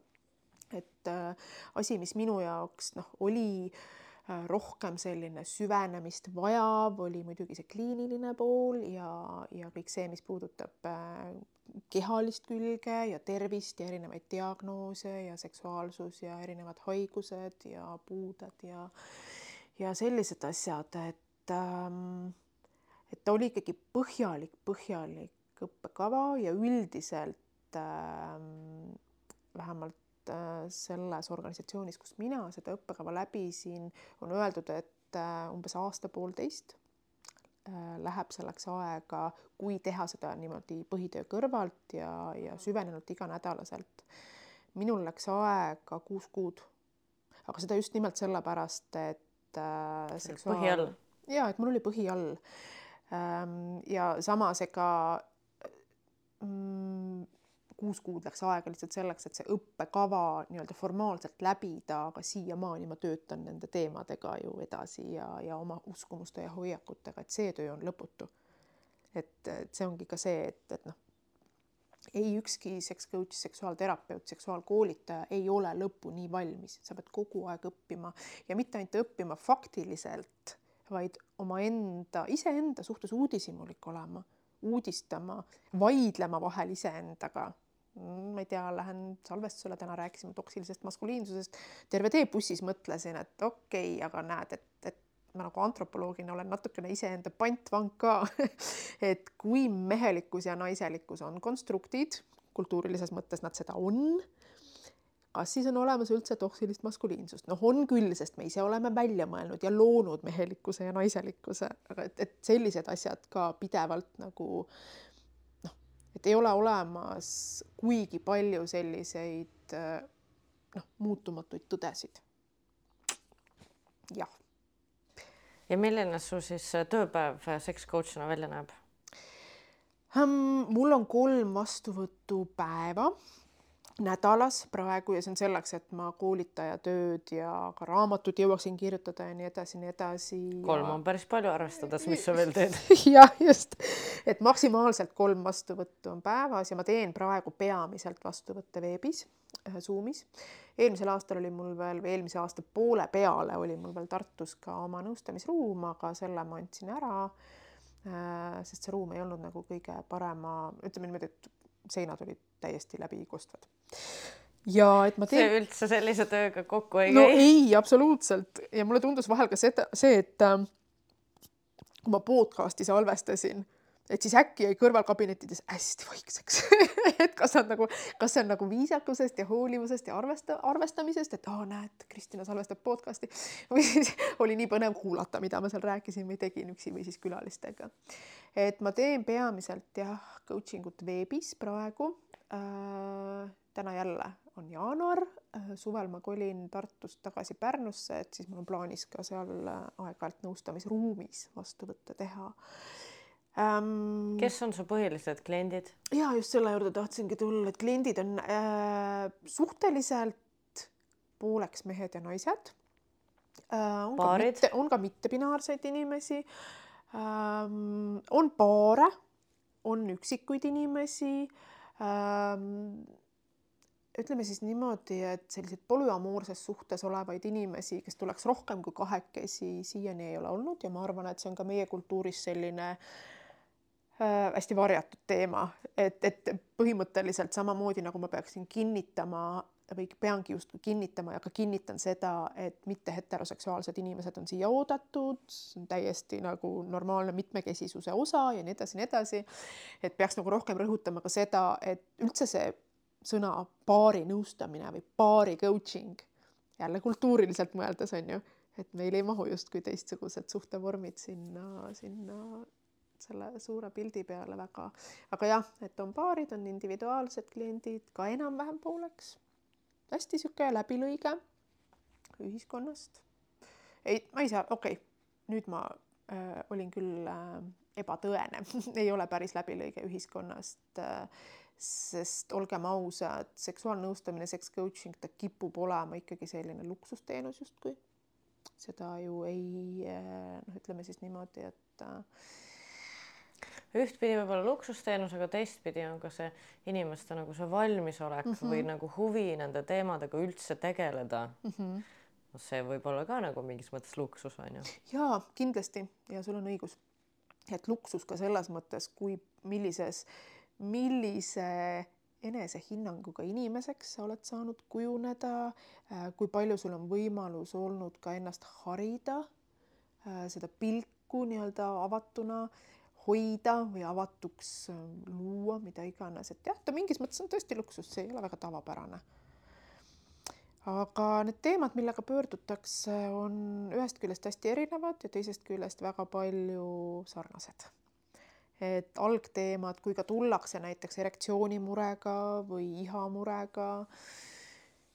et äh, asi, mis minu jaoks noh, oli äh, rohkem selline süvenemist vajav oli muidugi see kliiniline pool ja, ja kõik see, mis puudutab äh, kehalist külge ja tervist ja erinevaid diagnoose ja seksuaalsus ja erinevad haigused ja puuded ja ja sellised asjad, et ähm, et ta oli ikkagi põhjalik, põhjalik õppekava ja üldiselt ähm, vähemalt Äh, selles organisatsioonis, kus mina seda õppekava läbisin, on öeldud, et äh, umbes aasta-poolteist äh, läheb selleks aega, kui teha seda niimoodi põhitöö kõrvalt ja, ja süvenenult iganädalaselt. minul läks aega kuus kuud, aga seda just nimelt sellepärast, et äh, seksuaal... põhi all. ja et mul oli põhi all ähm,. ja samas ega mm, kuus kuud läks aega lihtsalt selleks, et see õppekava nii-öelda formaalselt läbida, aga siiamaani ma töötan nende teemadega ju edasi ja, ja oma uskumuste ja hoiakutega, et see töö on lõputu. et, et see ongi ka see, et, et noh, ei ükski seks coach, seksuaalterapeut, seksuaalkoolitaja ei ole lõpuni valmis, sa pead kogu aeg õppima ja mitte ainult õppima faktiliselt, vaid omaenda, iseenda suhtes uudishimulik olema uudistama, vaidlema vahel iseendaga, ma ei tea, lähen salvestusele, täna rääkisime toksilisest maskuliinsusest, terve tee bussis mõtlesin, et okei okay,, aga näed, et, et ma nagu antropoloogina olen natukene iseenda pantvang ka *laughs* et kui mehelikkus ja naiselikkus on konstruktid, kultuurilises mõttes nad seda on, kas siis on olemas üldse toksilist maskuliinsust? noh, on küll, sest me ise oleme välja mõelnud ja loonud mehelikkuse ja naiselikkuse, aga et, et sellised asjad ka pidevalt nagu et ei ole olemas kuigi palju selliseid äh, noh, muutumatuid tõdesid. jah. ja milline su siis tööpäev seks coach'ina välja näeb? mul on kolm vastuvõtupäeva nädalas praegu ja see on selleks, et ma koolitaja tööd ja ka raamatut jõuaksin kirjutada ja nii edasi, nii edasi. kolm on päris palju, arvestades, mis sa veel *laughs* teed jah, just, et maksimaalselt kolm vastuvõttu on päevas ja ma teen praegu peamiselt vastuvõtte veebis, äh, Zoomis. eelmisel aastal oli mul veel, või eelmise aasta poole peale oli mul veel Tartus ka oma nõustamisruum, aga selle ma andsin ära. Äh, sest see ruum ei olnud nagu kõige parema, ütleme niimoodi, et seinad olid täiesti läbikostvad. ja et ma teen. see üldse sellise tööga kokku ei no, käi? ei, absoluutselt ja mulle tundus vahel ka seda, see, et äh, kui ma podcast'i salvestasin et siis äkki jäi kõrvalkabinettides hästi vaikseks *laughs* et kas on nagu, kas see on nagu viisakusest ja hoolivusest ja arvesta, arvestamisest, et aa, näed, Kristina salvestab podcast'i *laughs* või siis oli nii põnev kuulata, mida ma seal rääkisin või tegin üksi või siis külalistega. et ma teen peamiselt jah, coaching ut veebis praegu. Täna jälle on jaanuar äh,, suvel ma kolin Tartust tagasi Pärnusse, et siis mul on plaanis ka seal äh, aeg-ajalt nõustamisruumis vastuvõtte teha ähm,. kes on su põhilised kliendid? ja just selle juurde tahtsingi tulla, et kliendid on äh, suhteliselt pooleks mehed ja naised äh,. on Paarid. ka mitte, on ka mittepinaarseid inimesi ähm,. on paare, on üksikuid inimesi ähm, ütleme siis niimoodi, et selliseid polüamoorses suhtes olevaid inimesi, kes tuleks rohkem kui kahekesi, siiani ei ole olnud ja ma arvan, et see on ka meie kultuuris selline äh, hästi varjatud teema, et, et põhimõtteliselt samamoodi nagu ma peaksin kinnitama või peangi justkui kinnitama ja ka kinnitan seda, et mitte heteroseksuaalsed inimesed on siia oodatud, see on täiesti nagu normaalne mitmekesisuse osa ja nii edasi, nii edasi. et peaks nagu rohkem rõhutama ka seda, et üldse see sõna paari nõustamine või paari coaching jälle kultuuriliselt mõeldes on ju, et meil ei mahu justkui teistsugused suhtevormid sinna, sinna selle suure pildi peale väga, aga jah, et on paarid, on individuaalsed kliendid ka enam-vähem pooleks. Hästi sihuke läbilõige ühiskonnast. ei, ma ei saa, okei okay., nüüd ma äh, olin küll äh, ebatõene *laughs* ei ole päris läbilõige ühiskonnast äh,. sest olgem ausad, seksuaalnõustamine, sex coaching, ta kipub olema ikkagi selline luksusteenus justkui. seda ju ei äh, noh, ütleme siis niimoodi, et äh, ühtpidi võib-olla luksusteenus, aga teistpidi on ka see inimeste nagu see valmisolek mm -hmm. või nagu huvi nende teemadega üldse tegeleda mm. -hmm. no see võib olla ka nagu mingis mõttes luksus on ju. jaa, kindlasti ja sul on õigus. et luksus ka selles mõttes, kui millises, millise enesehinnanguga inimeseks sa oled saanud kujuneda, äh, kui palju sul on võimalus olnud ka ennast harida, äh, seda pilku nii-öelda avatuna hoida või avatuks äh, luua, mida iganes, et jah, ta mingis mõttes on tõesti luksus, see ei ole väga tavapärane. aga need teemad, millega pöördutakse, on ühest küljest hästi erinevad ja teisest küljest väga palju sarnased. et algteemad, kui ka tullakse näiteks erektsioonimurega või ihamurega,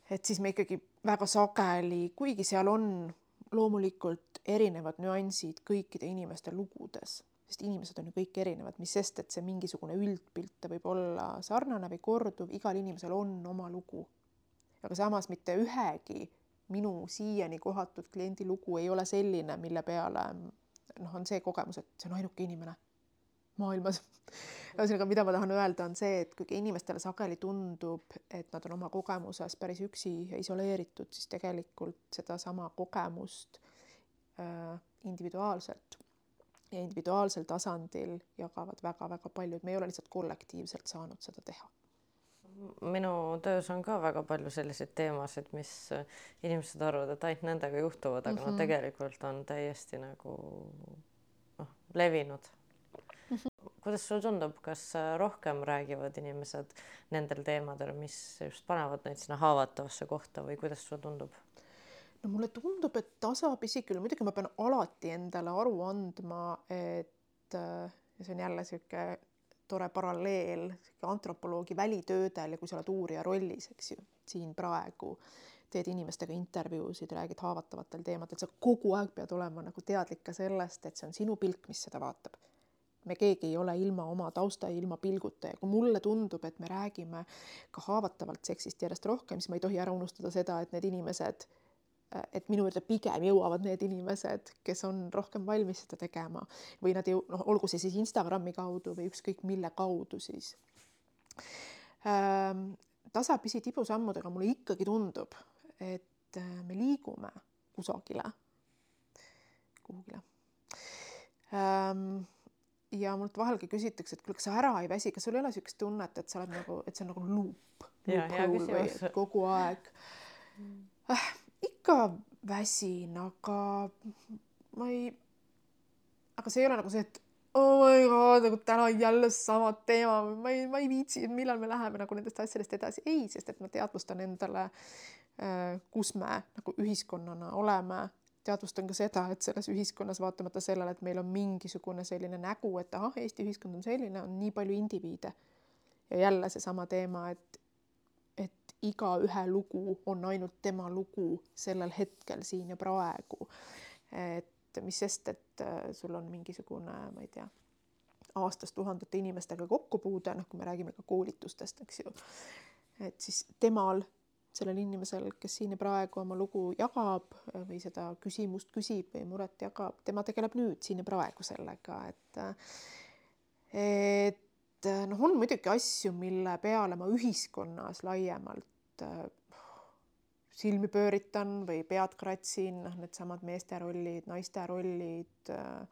et siis me ikkagi väga sageli, kuigi seal on loomulikult erinevad nüansid kõikide inimeste lugudes sest inimesed on ju kõik erinevad, mis sest, et see mingisugune üldpilt, võib olla sarnane või korduv, igal inimesel on oma lugu. aga samas mitte ühegi minu siiani kohatud kliendi lugu ei ole selline, mille peale noh, on see kogemus, et see on ainuke inimene maailmas. ühesõnaga, mida ma tahan öelda, on see, et kuigi inimestele sageli tundub, et nad on oma kogemuses päris üksi ja isoleeritud, siis tegelikult sedasama kogemust äh, individuaalselt ja individuaalsel tasandil jagavad väga-väga paljud, me ei ole lihtsalt kollektiivselt saanud seda teha. minu töös on ka väga palju selliseid teemasid, mis inimesed arvavad, et ainult nendega juhtuvad, aga mm -hmm. nad tegelikult on täiesti nagu noh, levinud mm. -hmm. kuidas sulle tundub, kas rohkem räägivad inimesed nendel teemadel, mis just panevad neid sinna haavatavasse kohta või kuidas sulle tundub? No mulle tundub, et tasapisi küll, muidugi ma pean alati endale aru andma, et äh, ja see on jälle sihuke tore paralleel antropoloogi välitöödel ja kui sa oled uurija rollis, eks ju, siin praegu teed inimestega intervjuusid, räägid haavatavatel teemadel, sa kogu aeg pead olema nagu teadlik ka sellest, et see on sinu pilk, mis seda vaatab. me keegi ei ole ilma oma tausta ja ilma pilguta ja kui mulle tundub, et me räägime ka haavatavalt seksist järjest rohkem, siis ma ei tohi ära unustada seda, et need inimesed, et minu juurde pigem jõuavad need inimesed, kes on rohkem valmis seda tegema. Või nad ju noh, olgu see siis Instagrami kaudu või ükskõik mille kaudu siis. Ähm, tasapisi tibusammudega mulle ikkagi tundub, et äh, me liigume kusagile, kuhugile. Ähm, ja mult vahel ka küsitakse, et kuule, kas sa ära ei väsi, kas sul ei ole niisugust tunnet, et sa oled nagu, et see on nagu luup, luup kogu aeg? Äh,? Ikka väsin, aga ma ei, aga see ei ole nagu see, et oh my god, nagu täna jälle sama teema, ma ei, ma ei viitsi, millal me läheme nagu nendest asjadest edasi. ei, sest et ma teadvustan endale, äh, kus me nagu ühiskonnana oleme, teadvustan ka seda, et selles ühiskonnas vaatamata sellele, et meil on mingisugune selline nägu, et ahah, Eesti ühiskond on selline, on nii palju indiviide. ja jälle seesama teema, et, et igaühe lugu on ainult tema lugu sellel hetkel siin ja praegu. et mis sest, et äh, sul on mingisugune, ma ei tea, aastas tuhandete inimestega kokkupuude, noh, kui me räägime ka koolitustest, eks ju. et siis temal, sellel inimesel, kes siin ja praegu oma lugu jagab või seda küsimust küsib või muret jagab, tema tegeleb nüüd siin ja praegu sellega, et et noh, on muidugi asju, mille peale ma ühiskonnas laiemalt silmi pööritan või pead kratsin, noh, needsamad meeste rollid, naiste rollid. Äh,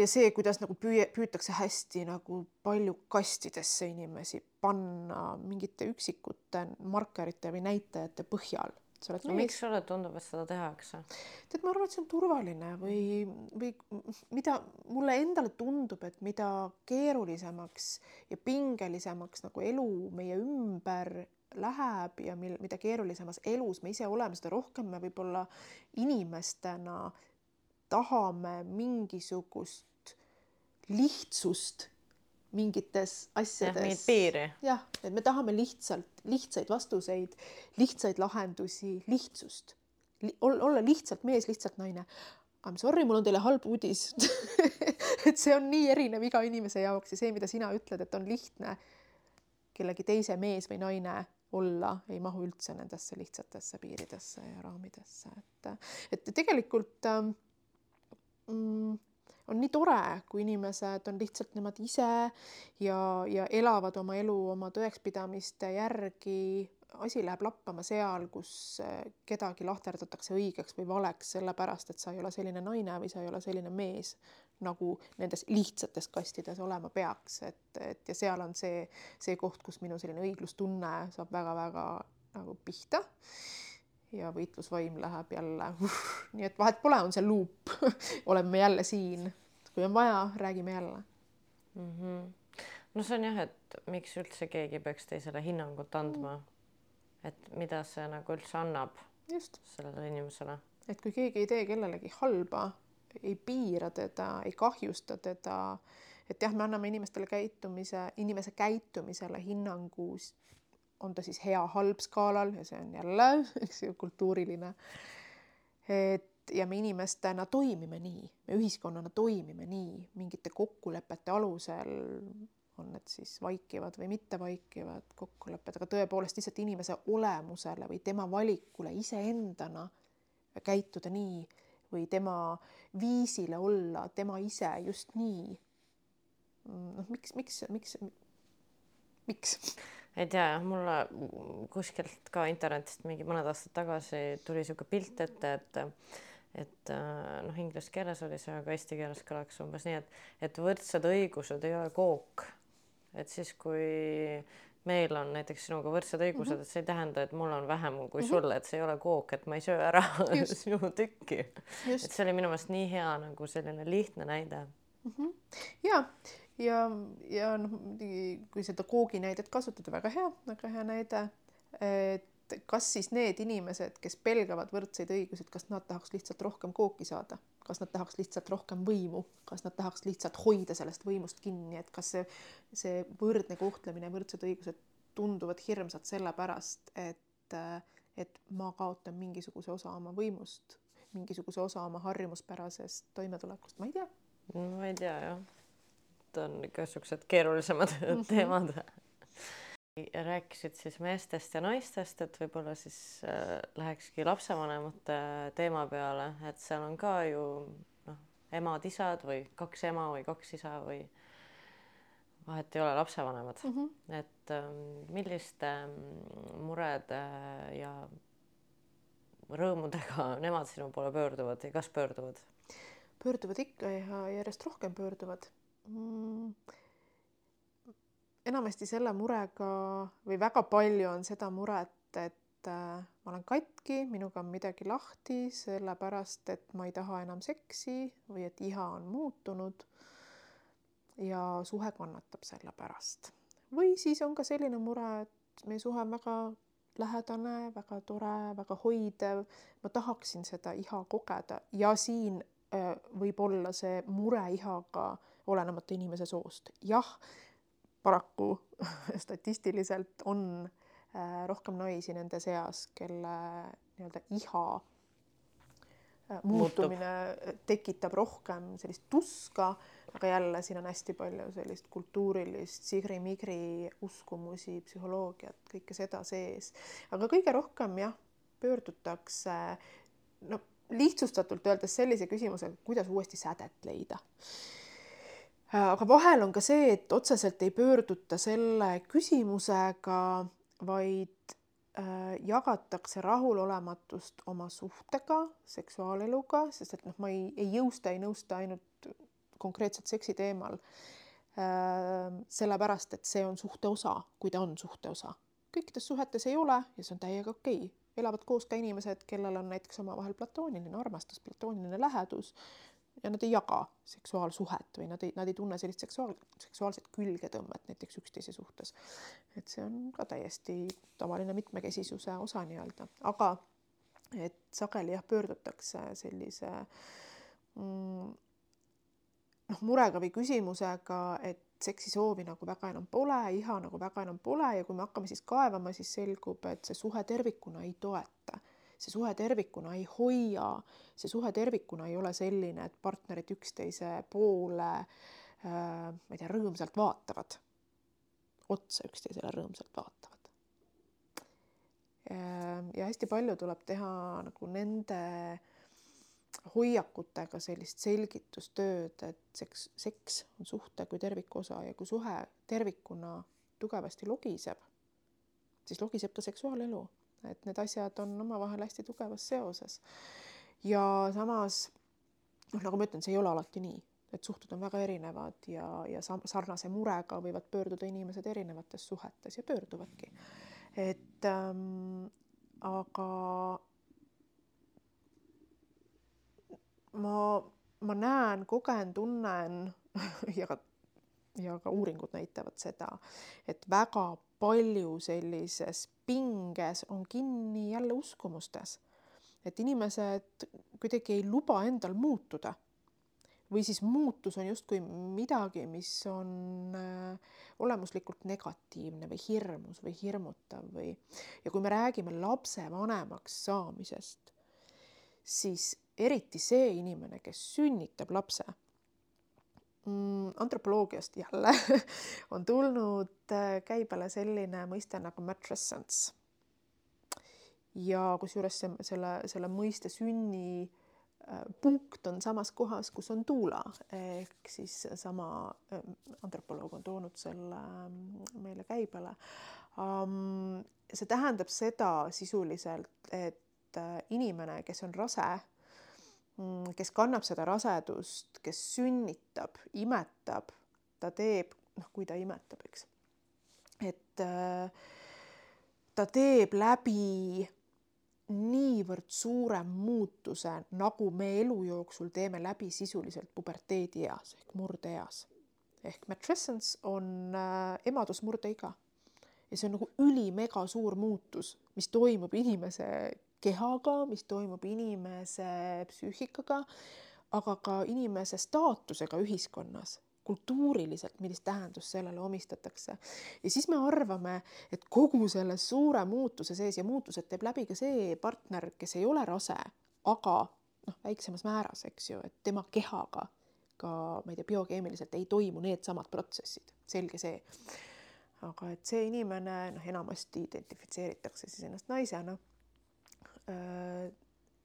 ja see, kuidas nagu püüe, püütakse hästi nagu palju kastidesse inimesi panna mingite üksikute markerite või näitajate põhjal sa oled no, miks sulle tundub, et seda tehakse? tead, ma arvan, et see on turvaline või, või mida mulle endale tundub, et mida keerulisemaks ja pingelisemaks nagu elu meie ümber läheb ja mil, mida keerulisemas elus me ise oleme, seda rohkem me võib-olla inimestena tahame mingisugust lihtsust mingites asjades. jah, et me tahame lihtsalt lihtsaid vastuseid, lihtsaid lahendusi, lihtsust Li. olla lihtsalt mees, lihtsalt naine. I m sorry, mul on teile halb uudis *laughs* et see on nii erinev iga inimese jaoks ja see, mida sina ütled, et on lihtne kellegi teise mees või naine olla, ei mahu üldse nendesse lihtsatesse piiridesse ja raamidesse, et, et tegelikult ähm, mm, on nii tore, kui inimesed on lihtsalt nemad ise ja, ja elavad oma elu oma tõekspidamiste järgi. asi läheb lappama seal, kus äh, kedagi lahterdatakse õigeks või valeks, sellepärast et sa ei ole selline naine või sa ei ole selline mees nagu nendes lihtsates kastides olema peaks, et, et ja seal on see, see koht, kus minu selline õiglustunne saab väga-väga nagu pihta. Ja võitlusvaim läheb jälle *laughs* nii et vahet pole, on see luup *laughs* oleme jälle siin, kui on vaja, räägime jälle mm. -hmm. no see on jah, et miks üldse keegi peaks teisele hinnangut andma mm.. et mida see nagu üldse annab Just. sellele inimesele. et kui keegi ei tee kellelegi halba ei piira teda, ei kahjusta teda. et jah, me anname inimestele käitumise, inimese käitumisele hinnangu, on ta siis hea-halb skaalal ja see on jälle, *laughs* eks ju, kultuuriline. et ja me inimestena toimime nii, me ühiskonnana toimime nii mingite kokkulepete alusel, on need siis vaikivad või mittevaikivad kokkulepped, aga tõepoolest lihtsalt inimese olemusele või tema valikule iseendana käituda nii või tema viisile olla tema ise just nii. noh, miks, miks, miks, miks? Ei tea jah, mulle kuskilt ka internetist mingi mõned aastad tagasi tuli niisugune pilt ette, et et noh, inglise keeles oli see, aga eesti keeles kõlaks umbes nii, et, et võrdsed õigused ei ole kook. et siis, kui meil on näiteks sinuga võrdsed õigused mm, -hmm. et see ei tähenda, et mul on vähem kui mm -hmm. sul, et see ei ole kook, et ma ei söö ära *laughs* sinu tükki. et see oli minu meelest nii hea nagu selline lihtne näide mm. -hmm. ja, ja, ja noh, muidugi kui seda koogi näidet kasutada, väga hea, väga hea näide. et kas siis need inimesed, kes pelgavad võrdseid õigusi, kas nad tahaks lihtsalt rohkem kooki saada, kas nad tahaks lihtsalt rohkem võimu, kas nad tahaks lihtsalt hoida sellest võimust kinni, et kas see, see võrdne kohtlemine, võrdsed õigused tunduvad hirmsad sellepärast, et, et ma kaotan mingisuguse osa oma võimust, mingisuguse osa oma harjumuspärasest toimetulekust, ma ei tea. ma ei tea jah. On ikka siuksed keerulisemad *laughs* mm -hmm. teemad rääkisid siis meestest ja naistest, et võib-olla siis äh, lähekski lapsevanemate teema peale, et seal on ka ju noh, emad-isad või kaks ema või kaks isa või vahet ei ole, lapsevanemad mm. -hmm. et äh, milliste murede ja rõõmudega nemad sinu poole pöörduvad ja kas pöörduvad? pöörduvad ikka ja järjest rohkem pöörduvad enamasti selle murega või väga palju on seda muret, et äh, ma olen katki, minuga on midagi lahti, sellepärast et ma ei taha enam seksi või et iha on muutunud. ja suhe kannatab selle pärast. või siis on ka selline mure, et meie suhe on väga lähedane, väga tore, väga hoidev, ma tahaksin seda iha kogeda ja siin äh, võib olla see mure ihaga olenemata inimese soost. jah paraku *laughs* statistiliselt on äh, rohkem naisi nende seas, kelle nii-öelda iha äh, muutumine Muutub. tekitab rohkem sellist tuska, aga jälle siin on hästi palju sellist kultuurilist sigri-migri uskumusi, psühholoogiat, kõike seda sees. aga kõige rohkem jah, pöördutakse no lihtsustatult öeldes sellise küsimusega, kuidas uuesti sädet leida aga vahel on ka see, et otseselt ei pöörduta selle küsimusega, vaid äh, jagatakse rahulolematust oma suhtega, seksuaaleluga, sest et noh, ma ei, ei jõusta, ei nõusta ainult konkreetselt seksi teemal äh,. sellepärast, et see on suhte osa, kui ta on suhte osa. kõikides suhetes ei ole ja see on täiega okei okay. elavad koos ka inimesed, kellel on näiteks omavahel platooniline armastus, platooniline lähedus ja nad ei jaga seksuaalsuhet või nad ei, nad ei tunne sellist seksuaal, seksuaalset külgetõmmet näiteks üksteise suhtes. et see on ka täiesti tavaline mitmekesisuse osa nii-öelda, aga et sageli jah, pöördutakse sellise mm, noh, murega või küsimusega, et seksisoovi nagu väga enam pole, iha nagu väga enam pole ja kui me hakkame siis kaevama, siis selgub, et see suhe tervikuna ei toeta see suhe tervikuna ei hoia, see suhe tervikuna ei ole selline, et partnerid üksteise poole äh, ma ei tea, rõõmsalt vaatavad, otsa üksteisele rõõmsalt vaatavad. Äh, ja hästi palju tuleb teha nagu nende hoiakutega sellist selgitustööd, et seks, seks on suhte kui terviku osa ja kui suhe tervikuna tugevasti logiseb, siis logiseb ka seksuaalelu et need asjad on omavahel hästi tugevas seoses. ja samas noh, nagu ma ütlen, see ei ole alati nii, et suhted on väga erinevad ja, ja sarnase murega võivad pöörduda inimesed erinevates suhetes ja pöörduvadki. et ähm, aga ma, ma näen, kogen, tunnen *laughs* ja ka ja ka uuringud näitavad seda, et väga palju sellises pinges on kinni jälle uskumustes. et inimesed kuidagi ei luba endal muutuda. või siis muutus on justkui midagi, mis on äh, olemuslikult negatiivne või hirmus või hirmutav või ja kui me räägime lapsevanemaks saamisest, siis eriti see inimene, kes sünnitab lapse antropoloogiast jälle *laughs* on tulnud äh, käibele selline mõiste nagu matrescence. ja kusjuures see, selle, selle mõiste sünni äh, punkt on samas kohas, kus on tuula ehk siis sama äh, antropoloog on toonud selle mm, meile käibele see tähendab seda sisuliselt, et inimene, kes on rase Mm, kes kannab seda rasedust, kes sünnitab, imetab, ta teeb, noh, kui ta imetab, eks, et äh, ta teeb läbi niivõrd suure muutuse, nagu me elu jooksul teeme läbi sisuliselt puberteedieas ehk murdeeas. ehk matrescence on äh, emadusmurdeiga ja see on nagu ülimega suur muutus, mis toimub inimese kehaga, mis toimub inimese psüühikaga, aga ka inimese staatusega ühiskonnas kultuuriliselt, millist tähendust sellele omistatakse. ja siis me arvame, et kogu selle suure muutuse sees ja muutused teeb läbi ka see partner, kes ei ole rase, aga noh, väiksemas määras, eks ju, et tema kehaga ka ma ei tea, biokeemiliselt ei toimu needsamad protsessid, selge see. aga et see inimene noh, enamasti identifitseeritakse siis ennast naisena,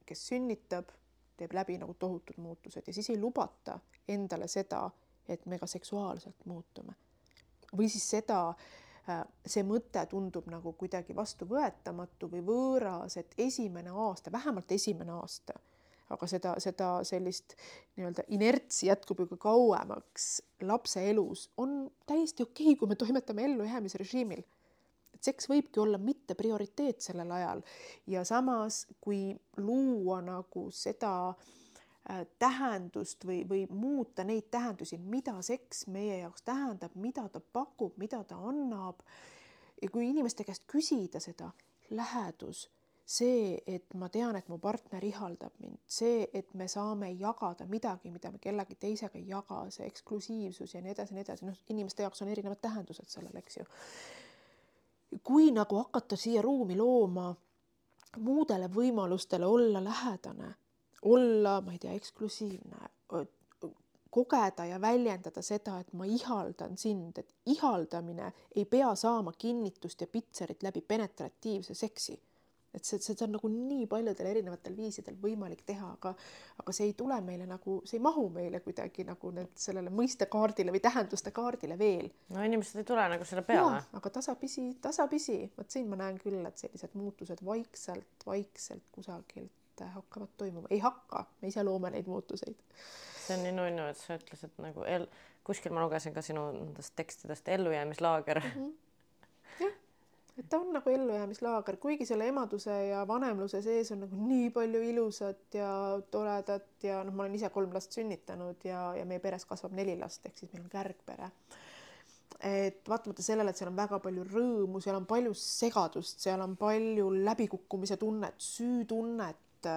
kes sünnitab, teeb läbi nagu tohutud muutused ja siis ei lubata endale seda, et me ka seksuaalselt muutume. või siis seda, see mõte tundub nagu kuidagi vastuvõetamatu või võõras, et esimene aasta, vähemalt esimene aasta aga seda, seda sellist nii-öelda inertsi jätkub ju ka kauemaks lapse elus, on täiesti okei okay,, kui me toimetame ellujäämisrežiimil. et seks võibki olla mitte prioriteet sellel ajal ja samas, kui luua nagu seda äh, tähendust või, või muuta neid tähendusi, mida seks meie jaoks tähendab, mida ta pakub, mida ta annab. ja kui inimeste käest küsida seda, lähedus see, et ma tean, et mu partner ihaldab mind, see, et me saame jagada midagi, mida me kellegi teisega ei jaga, see eksklusiivsus ja nii edasi, nii edasi, noh, inimeste jaoks on erinevad tähendused sellel, eks ju. Kui nagu hakata siia ruumi looma muudele võimalustele olla lähedane, olla, ma ei tea, eksklusiivne, kogeda ja väljendada seda, et ma ihaldan sind, et ihaldamine ei pea saama kinnitust ja pitserit läbi penetratiivse seksi et see, seda on nagu nii paljudel erinevatel viisidel võimalik teha, aga aga see ei tule meile nagu, see ei mahu meile kuidagi nagu need sellele mõistekaardile või tähenduste kaardile veel. no inimesed ei tule nagu selle peale. aga tasapisi, tasapisi, vot siin ma näen küll, et sellised muutused vaikselt, vaikselt kusagilt hakkavad toimuma, ei hakka, me ise loome neid muutuseid. see on nii nunnu, et sa ütlesid nagu el-, kuskil ma lugesin ka sinu nendest tekstidest ellujäämislaager mm. -hmm et ta on nagu ellujäämislaager, kuigi selle emaduse ja vanemluse sees on nagu nii palju ilusat ja toredat ja noh, ma olen ise kolm last sünnitanud ja, ja meie peres kasvab neli last, ehk siis meil on kärgpere. et vaatamata sellele, et seal on väga palju rõõmu, seal on palju segadust, seal on palju läbikukkumise tunnet, süütunnet,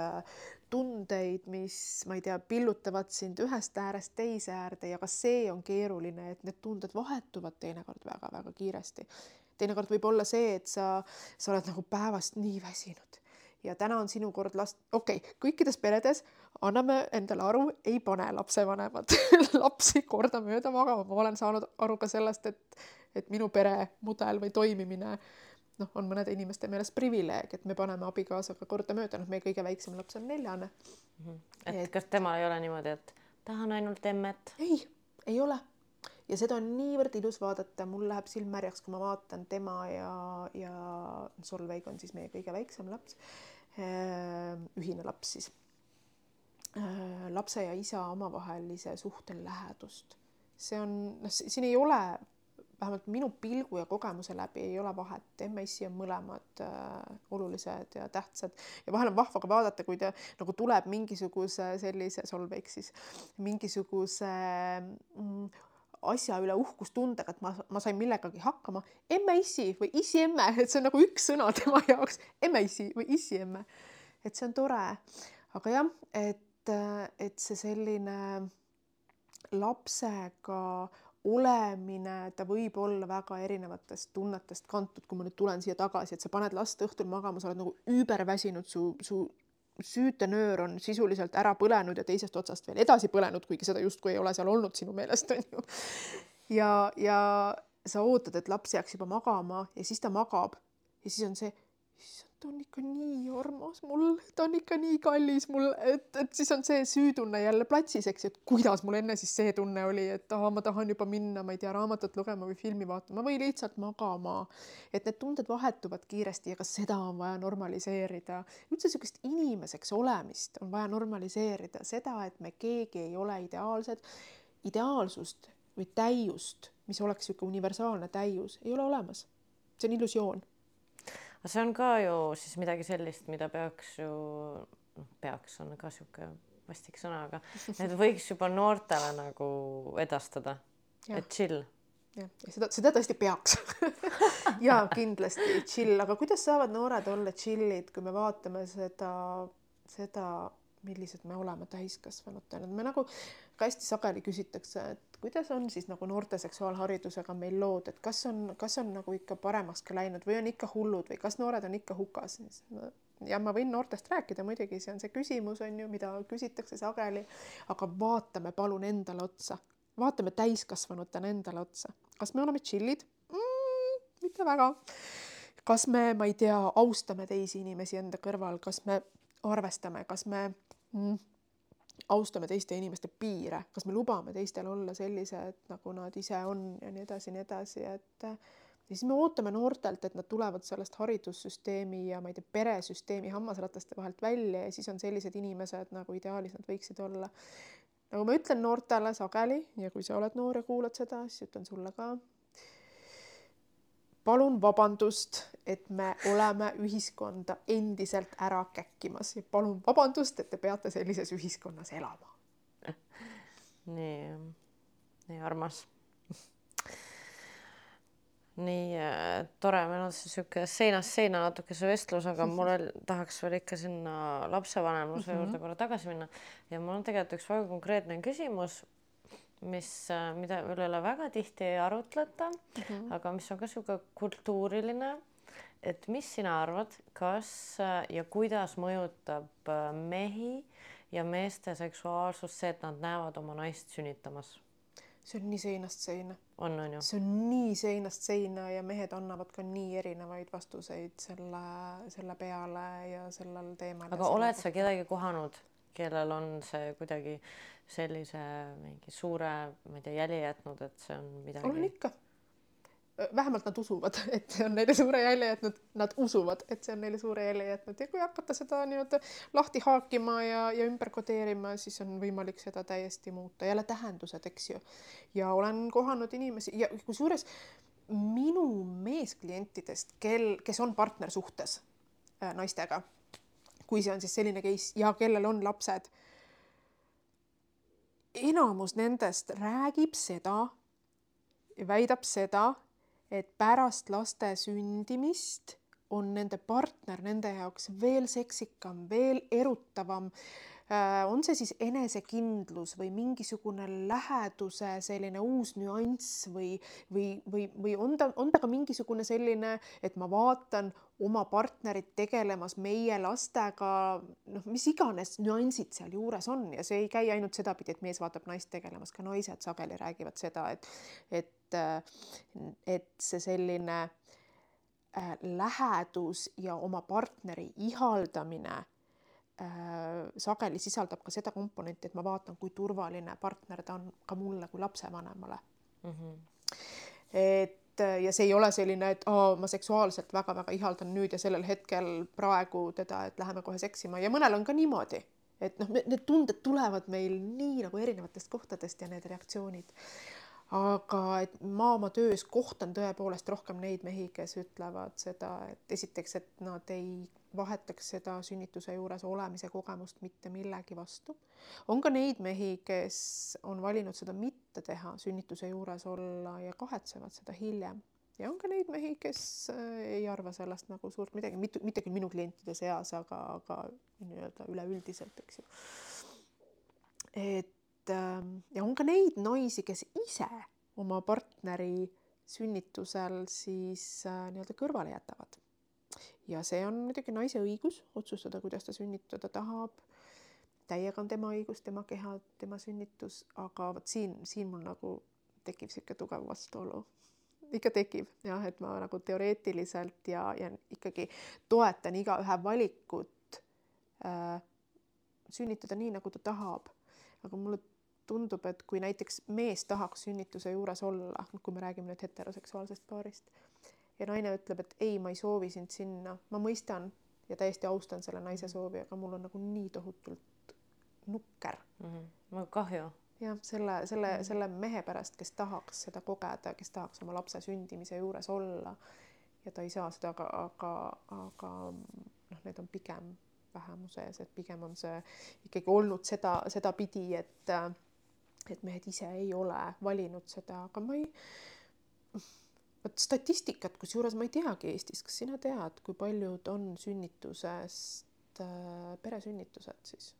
tundeid, mis ma ei tea, pillutavad sind ühest äärest teise äärde ja ka see on keeruline, et need tunded vahetuvad teinekord väga-väga kiiresti teinekord võib olla see, et sa, sa oled nagu päevast nii väsinud ja täna on sinu kord last, okei okay,, kõikides peredes anname endale aru, ei pane lapsevanemad *laughs* lapsi kordamööda magama, ma olen saanud aru ka sellest, et, et minu peremudel või toimimine noh, on mõnede inimeste meelest privileeg, et me paneme abikaasaga kordamööda, noh, meie kõige väiksem laps on neljane mm. -hmm. et, et kas temal ei ole niimoodi, et tahan ainult emmet? ei, ei ole ja seda on niivõrd ilus vaadata, mul läheb silm märjaks, kui ma vaatan tema ja, ja Solveig on siis meie kõige väiksem laps, äh, ühine laps siis. Äh, lapse ja isa omavahelise suhte lähedust, see on, noh, siin ei ole vähemalt minu pilgu ja kogemuse läbi ei ole vahet, emme-issi on mõlemad äh, olulised ja tähtsad. Ja vahel on vahva ka vaadata, kui ta nagu tuleb mingisuguse sellise, Solveig siis, mingisuguse mm, asja üle uhkustundega, et ma, ma sain millegagi hakkama. emme-issi või issi-emme, et see on nagu üks sõna tema jaoks, emme-issi või issi-emme. et see on tore. aga jah, et, et see selline lapsega olemine, ta võib olla väga erinevatest tunnetest kantud, kui ma nüüd tulen siia tagasi, et sa paned last õhtul magama, sa oled nagu üüberväsinud, su, su süütenöör on sisuliselt ära põlenud ja teisest otsast veel edasi põlenud, kuigi seda justkui ei ole seal olnud sinu meelest *laughs* on ju. ja, ja sa ootad, et laps jääks juba magama ja siis ta magab ja siis on see, issand, ta on ikka nii armas mul, ta on ikka nii kallis mul, et, et siis on see süütunne jälle platsis, eks et kuidas mul enne siis see tunne oli, et aa, ma tahan juba minna, ma ei tea, raamatut lugema või filmi vaatama või lihtsalt magama. et need tunded vahetuvad kiiresti ja ka seda on vaja normaliseerida. üldse niisugust inimeseks olemist on vaja normaliseerida, seda, et me keegi ei ole ideaalsed, ideaalsust või täiust, mis oleks niisugune universaalne täius, ei ole olemas. see on illusioon aga see on ka ju siis midagi sellist, mida peaks ju, noh, peaks on ka sihuke vastik sõna, aga *laughs* et võiks juba noortele nagu edastada, et chill. jah, ja seda, seda tõesti peaks. *laughs* Ja kindlasti chill, aga kuidas saavad noored olla chill'id, kui me vaatame seda, seda millised me oleme täiskasvanutena, me nagu ka hästi sageli küsitakse, et kuidas on siis nagu noorte seksuaalharidusega meil lood, et kas on, kas on nagu ikka paremaks ka läinud või on ikka hullud või kas noored on ikka hukas? ja ma võin noortest rääkida muidugi, see on see küsimus on ju, mida küsitakse sageli, aga vaatame palun endale otsa, vaatame täiskasvanutena endale otsa, kas me oleme tšillid mm,? mitte väga. kas me, ma ei tea, austame teisi inimesi enda kõrval, kas me arvestame, kas me mm, austame teiste inimeste piire, kas me lubame teistel olla sellised, nagu nad ise on ja nii edasi ja nii edasi, et ja siis me ootame noortelt, et nad tulevad sellest haridussüsteemi ja ma ei tea, peresüsteemi hammasrataste vahelt välja ja siis on sellised inimesed, nagu ideaalis nad võiksid olla. nagu ma ütlen noortele sageli ja kui sa oled noor ja kuulad seda, siis ütlen sulle ka. Palun vabandust, et me oleme ühiskonda endiselt ära käkkimas ja palun vabandust, et te peate sellises ühiskonnas elama. nii, nii armas nii äh, tore, meil on sihuke seinast seina natuke see vestlus, aga mul *laughs* tahaks veel ikka sinna lapsevanemluse mm -hmm. juurde korra tagasi minna ja mul on tegelikult üks väga konkreetne küsimus, mis, äh, mida üle üle väga tihti ei arutleta mm, -hmm. aga mis on ka sihuke kultuuriline. et mis sina arvad, kas äh, ja kuidas mõjutab äh, mehi ja meeste seksuaalsust see, et nad näevad oma naist sünnitamas? see on nii seinast seina. on, on ju? see on nii seinast seina ja mehed annavad ka nii erinevaid vastuseid selle, selle peale ja sellel teemal. aga oled sa kedagi kohanud, kellel on see kuidagi sellise mingi suure, ma ei tea, jälje jätnud, et see on midagi? olen ikka vähemalt nad usuvad, *laughs* et see on neile suure jälje jätnud, nad usuvad, et see on neile suure jälje jätnud ja kui hakata seda nii-öelda lahti haakima ja, ja ümber kodeerima, siis on võimalik seda täiesti muuta, jälle tähendused, eks ju. ja olen kohanud inimesi ja kusjuures minu meesklientidest, kel, kes on partnersuhtes äh, naistega, kui see on siis selline case ja kellel on lapsed, enamus nendest räägib seda, väidab seda, et pärast laste sündimist on nende partner nende jaoks veel seksikam, veel erutavam. Äh, on see siis enesekindlus või mingisugune läheduse selline uus nüanss või, või, või, või on ta, on ta ka mingisugune selline, et ma vaatan oma partnerit tegelemas meie lastega, noh, mis iganes nüansid sealjuures on ja see ei käi ainult sedapidi, et mees vaatab naist tegelemas, ka naised sageli räägivad seda, et, et et, et see selline äh, lähedus ja oma partneri ihaldamine äh, sageli sisaldab ka seda komponenti, et ma vaatan, kui turvaline partner ta on ka mulle kui lapsevanemale mm. -hmm. et ja see ei ole selline, et aa, ma seksuaalselt väga-väga ihaldan nüüd ja sellel hetkel praegu teda, et läheme kohe seksima ja mõnel on ka niimoodi, et noh, need tunded tulevad meil nii nagu erinevatest kohtadest ja need reaktsioonid aga et ma oma töös kohtan tõepoolest rohkem neid mehi, kes ütlevad seda, et esiteks, et nad ei vahetaks seda sünnituse juures olemise kogemust mitte millegi vastu. on ka neid mehi, kes on valinud seda mitte teha, sünnituse juures olla ja kahetsevad seda hiljem ja on ka neid mehi, kes äh, ei arva sellest nagu suurt midagi, mitte, mitte küll minu klientide seas, aga, aga nii-öelda üleüldiselt, eks ju. et ja on ka neid naisi, kes ise oma partneri sünnitusel siis äh, nii-öelda kõrvale jätavad. ja see on muidugi naise õigus otsustada, kuidas ta sünnitada tahab. täiega on tema õigus, tema keha, tema sünnitus, aga vot siin, siin mul nagu tekib niisugune tugev vastuolu. ikka tekib jah, et ma nagu teoreetiliselt ja, ja ikkagi toetan igaühe valikut äh, sünnitada nii, nagu ta tahab. aga mulle tundub, et kui näiteks mees tahaks sünnituse juures olla, kui me räägime nüüd heteroseksuaalsest paarist ja naine ütleb, et ei, ma ei soovi sind sinna, ma mõistan ja täiesti austan selle naise soovi, aga mul on nagu nii tohutult nukker mm. -hmm. mul kahju. jah, selle, selle mm, -hmm. selle mehe pärast, kes tahaks seda kogeda, kes tahaks oma lapse sündimise juures olla ja ta ei saa seda, aga, aga, aga noh, need on pigem vähemuses, et pigem on see ikkagi olnud seda, sedapidi, et et mehed ise ei ole valinud seda, aga ma ei, vot statistikat, kusjuures ma ei teagi Eestis, kas sina tead, kui paljud on sünnitusest äh, peresünnitused siis?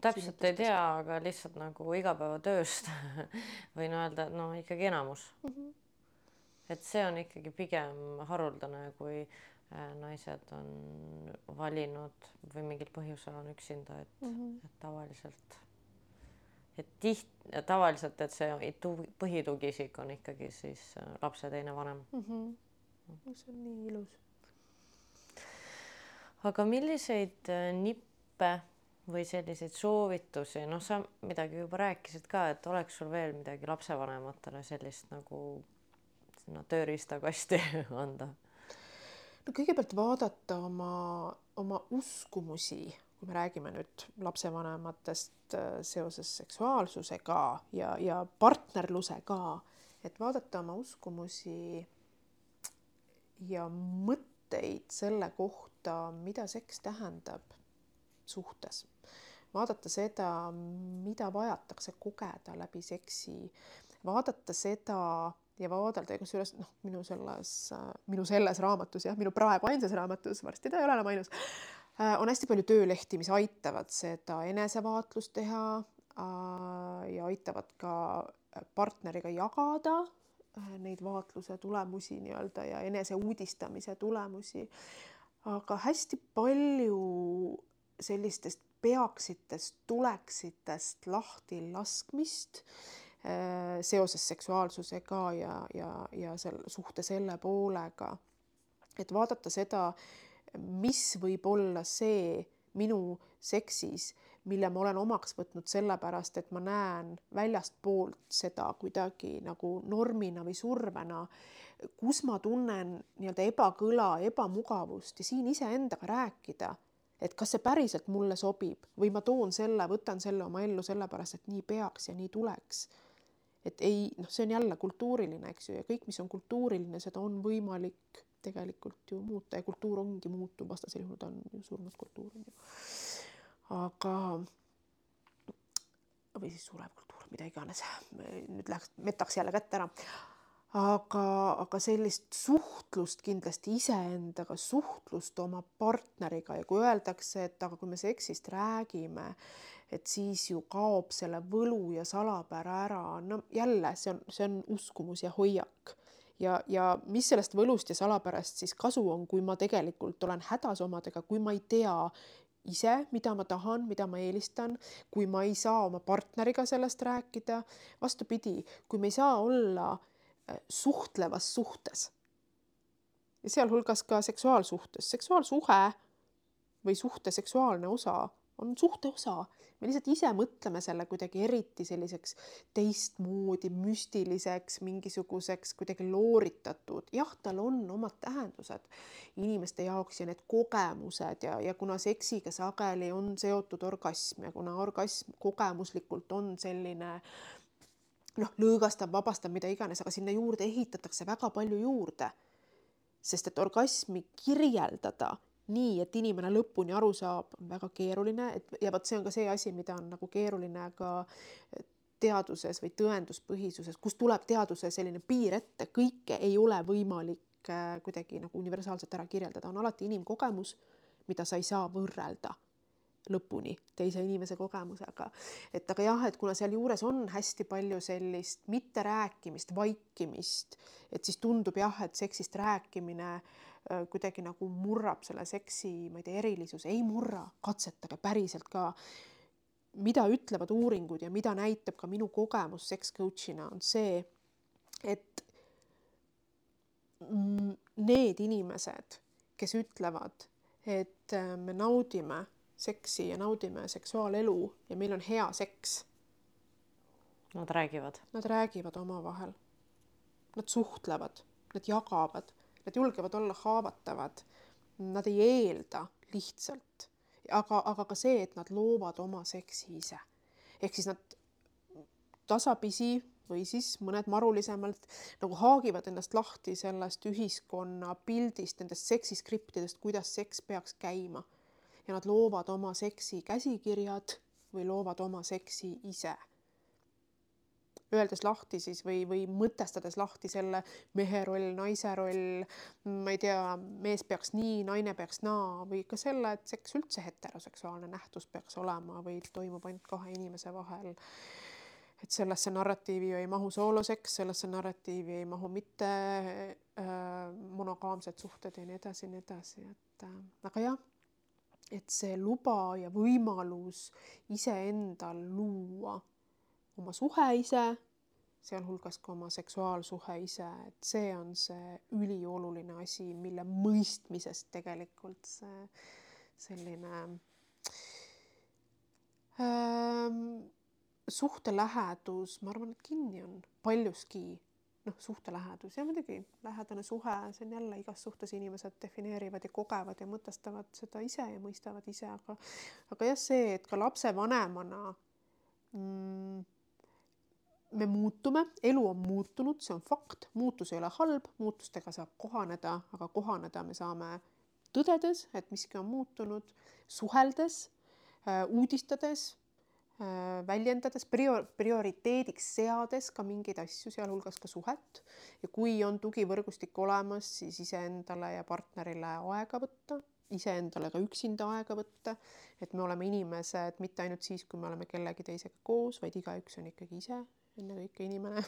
täpselt ei tea, aga lihtsalt nagu igapäevatööst *laughs* võin öelda, et noh, ikkagi enamus mm. -hmm. et see on ikkagi pigem haruldane, kui äh, naised on valinud või mingil põhjusel on üksinda, et mm, -hmm. et tavaliselt, et tiht-, tavaliselt, et see põhitugiisik on ikkagi siis äh, lapse teine vanem mm. -hmm. see on nii ilus. aga milliseid äh, nippe või selliseid soovitusi, noh, sa midagi juba rääkisid ka, et oleks sul veel midagi lapsevanematele sellist nagu sinna tööriistakasti *laughs* anda? no kõigepealt vaadata oma, oma uskumusi, kui me räägime nüüd lapsevanematest äh, seoses seksuaalsusega ja, ja partnerlusega, et vaadata oma uskumusi ja mõtteid selle kohta, mida seks tähendab suhtes. Vaadata seda, mida vajatakse kogeda läbi seksi, vaadata seda ja vaadelda, kusjuures noh, minu selles, minu selles raamatus jah, minu praegu ainsas raamatus, varsti ta ei ole enam ainus, äh, on hästi palju töölehti, mis aitavad seda enesevaatlust teha äh, ja aitavad ka partneriga jagada äh, neid vaatluse tulemusi nii-öelda ja enese uudistamise tulemusi. aga hästi palju sellistest peaksitest, tuleksitest lahti laskmist äh, seoses seksuaalsusega ja, ja, ja selle suhte selle poolega. et vaadata seda, mis võib olla see minu seksis, mille ma olen omaks võtnud sellepärast, et ma näen väljastpoolt seda kuidagi nagu normina või survena, kus ma tunnen nii-öelda ebakõla, ebamugavust ja siin iseendaga rääkida et kas see päriselt mulle sobib või ma toon selle, võtan selle oma ellu sellepärast, et nii peaks ja nii tuleks. et ei, noh, see on jälle kultuuriline, eks ju, ja kõik, mis on kultuuriline, seda on võimalik tegelikult ju muuta ja kultuur ongi muutuv, vastasel juhul ta on ju surnud kultuur on ju. aga või siis surev kultuur, mida iganes, nüüd läheks, metaks jälle kätte ära. Aga, aga sellist suhtlust kindlasti iseendaga, suhtlust oma partneriga ja kui öeldakse, et aga kui me seksist räägime, et siis ju kaob selle võlu ja salapära ära, no jälle see on, see on uskumus ja hoiak ja, ja mis sellest võlust ja salapärast siis kasu on, kui ma tegelikult olen hädas omadega, kui ma ei tea ise, mida ma tahan, mida ma eelistan, kui ma ei saa oma partneriga sellest rääkida. vastupidi, kui me ei saa olla äh, suhtlevas suhtes. ja sealhulgas ka seksuaalsuhtes, seksuaalsuhe või suhte seksuaalne osa on suhte osa. me lihtsalt ise mõtleme selle kuidagi eriti selliseks teistmoodi müstiliseks, mingisuguseks kuidagi looritatud. jah, tal on omad tähendused inimeste jaoks ja need kogemused ja, ja kuna seksiga sageli on seotud orgasm ja kuna orgasm kogemuslikult on selline noh, lõõgastab, vabastab, mida iganes, aga sinna juurde ehitatakse väga palju juurde. sest et orgasmi kirjeldada nii, et inimene lõpuni aru saab, on väga keeruline, et ja vot see on ka see asi, mida on nagu keeruline ka teaduses või tõenduspõhisuses, kus tuleb teaduse selline piir ette, kõike ei ole võimalik äh, kuidagi nagu universaalselt ära kirjeldada, on alati inimkogemus, mida sa ei saa võrrelda lõpuni teise inimese kogemusega. et aga jah, et kuna sealjuures on hästi palju sellist mitterääkimist, vaikimist, et siis tundub jah, et seksist rääkimine äh, kuidagi nagu murrab selle seksi, ma ei tea, erilisuse, ei murra, katsetage päriselt ka. mida ütlevad uuringud ja mida näitab ka minu kogemus seks coach'ina on see, et need inimesed, kes ütlevad, et äh, me naudime seksi ja naudime seksuaalelu ja meil on hea seks. Nad räägivad. Nad räägivad omavahel. Nad suhtlevad, nad jagavad, nad julgevad olla haavatavad. Nad ei eelda lihtsalt, aga, aga ka see, et nad loovad oma seksi ise. ehk siis nad tasapisi või siis mõned marulisemalt nagu haagivad ennast lahti sellest ühiskonna pildist, nendest seksiskriptidest, kuidas seks peaks käima ja nad loovad oma seksi käsikirjad või loovad oma seksi ise. Öeldes lahti siis või, või mõtestades lahti selle mehe roll, naise roll, ma ei tea, mees peaks nii, naine peaks naa või ka selle, et seks üldse heteroseksuaalne nähtus peaks olema või toimub ainult kahe inimese vahel. et sellesse narratiivi ju ei mahu sooloseks, sellesse narratiivi ei mahu mitte äh, monogaamsed suhted ja nii edasi ja nii edasi, et äh, aga jah et see luba ja võimalus iseendal luua oma suhe ise, sealhulgas ka oma seksuaalsuhe ise, et see on see ülioluline asi, mille mõistmisest tegelikult see selline ähm, suhtelähedus, ma arvan, et kinni on paljuski. Noh, suhtelähedus ja muidugi lähedane suhe, see on jälle igas suhtes inimesed defineerivad ja kogevad ja mõtestavad seda ise ja mõistavad ise, aga aga jah, see, et ka lapsevanemana mm, me muutume, elu on muutunud, see on fakt, muutus ei ole halb, muutustega saab kohaneda, aga kohaneda me saame tõdedes, et miski on muutunud, suheldes, äh, uudistades Äh, väljendades, prior-, prioriteediks seades ka mingeid asju, sealhulgas ka suhet. ja kui on tugivõrgustik olemas, siis iseendale ja partnerile aega võtta, iseendale ka üksinda aega võtta, et me oleme inimesed mitte ainult siis, kui me oleme kellegi teisega koos, vaid igaüks on ikkagi ise ennekõike inimene.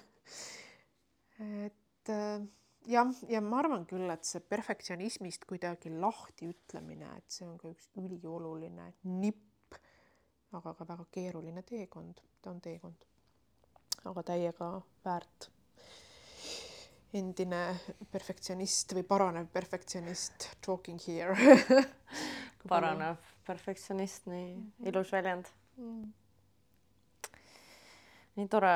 Et äh, jah, ja ma arvan küll, et see perfektsionismist kuidagi lahti ütlemine, et see on ka üks ülioluline nipp aga ka väga keeruline teekond, ta on teekond. aga täiega väärt. endine perfektsionist või paranev perfektsionist talking here. *laughs* Paranev perfektsionist, nii. Ilus väljend. Mm.. Nii tore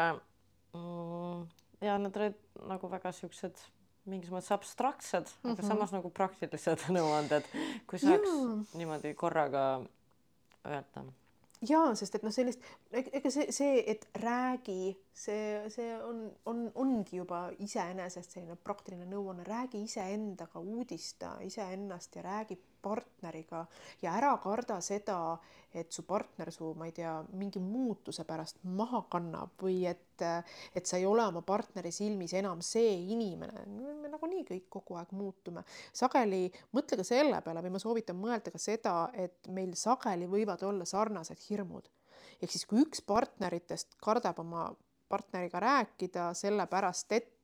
mm,. ja need olid nagu väga siuksed mingis mõttes abstraktsed mm, -hmm. aga mhm. samas nagu praktilised *laughs* nõuanded, kui saaks ja. niimoodi korraga öelda jaa, sest et noh, sellist, ega see, see, et räägi, see, see on, on, ongi juba iseenesest selline praktiline nõuanne, räägi iseendaga, uudista iseennast ja räägi partneriga ja ära karda seda, et su partner su, ma ei tea, mingi muutuse pärast maha kannab või et, et sa ei ole oma partneri silmis enam see inimene. me nagunii kõik kogu aeg muutume. sageli mõtle ka selle peale või ma soovitan mõelda ka seda, et meil sageli võivad olla sarnased hirmud. ehk siis, kui üks partneritest kardab oma partneriga rääkida sellepärast, et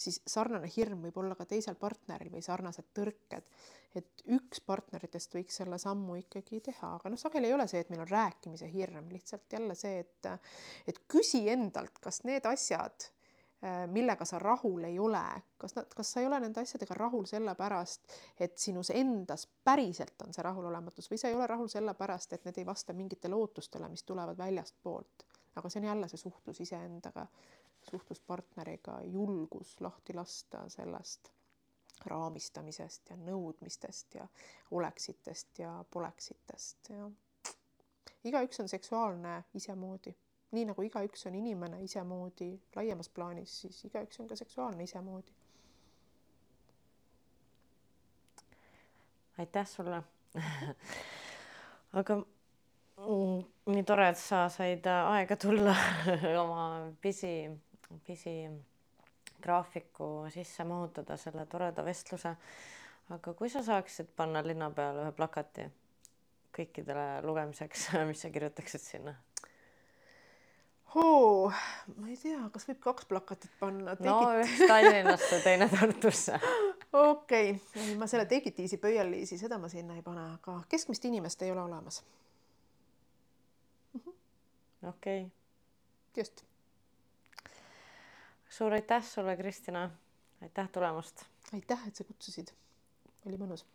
siis sarnane hirm võib olla ka teisel partneril või sarnased tõrked et üks partneritest võiks selle sammu ikkagi teha, aga noh, sageli ei ole see, et meil on rääkimise hirm, lihtsalt jälle see, et et küsi endalt, kas need asjad, äh, millega sa rahul ei ole, kas nad, kas sa ei ole nende asjadega rahul sellepärast, et sinus endas päriselt on see rahulolematus või sa ei ole rahul sellepärast, et need ei vasta mingitele ootustele, mis tulevad väljastpoolt. aga see on jälle see suhtlus iseendaga, suhtlus partneriga, julgus lahti lasta sellest raamistamisest ja nõudmistest ja oleksitest ja poleksitest ja igaüks on seksuaalne isemoodi, nii nagu igaüks on inimene isemoodi laiemas plaanis, siis igaüks on ka seksuaalne isemoodi. aitäh sulle. Aga mm, nii tore, et sa said aega tulla *laughs* oma pisi, pisi graafiku sisse mahutada selle toreda vestluse. aga kui sa saaksid panna linna peale ühe plakati kõikidele lugemiseks, *laughs* mis sa kirjutaksid sinna? Oo, ma ei tea, kas võib kaks plakatit panna no üks Tallinnasse, teine Tartusse. *laughs* okei okay., ma selle Tegitiisi pöialliisi, seda ma sinna ei pane, aga keskmist inimest ei ole olemas. Okei. just suur aitäh sulle, Kristina. aitäh tulemast. aitäh, et sa kutsusid. oli mõnus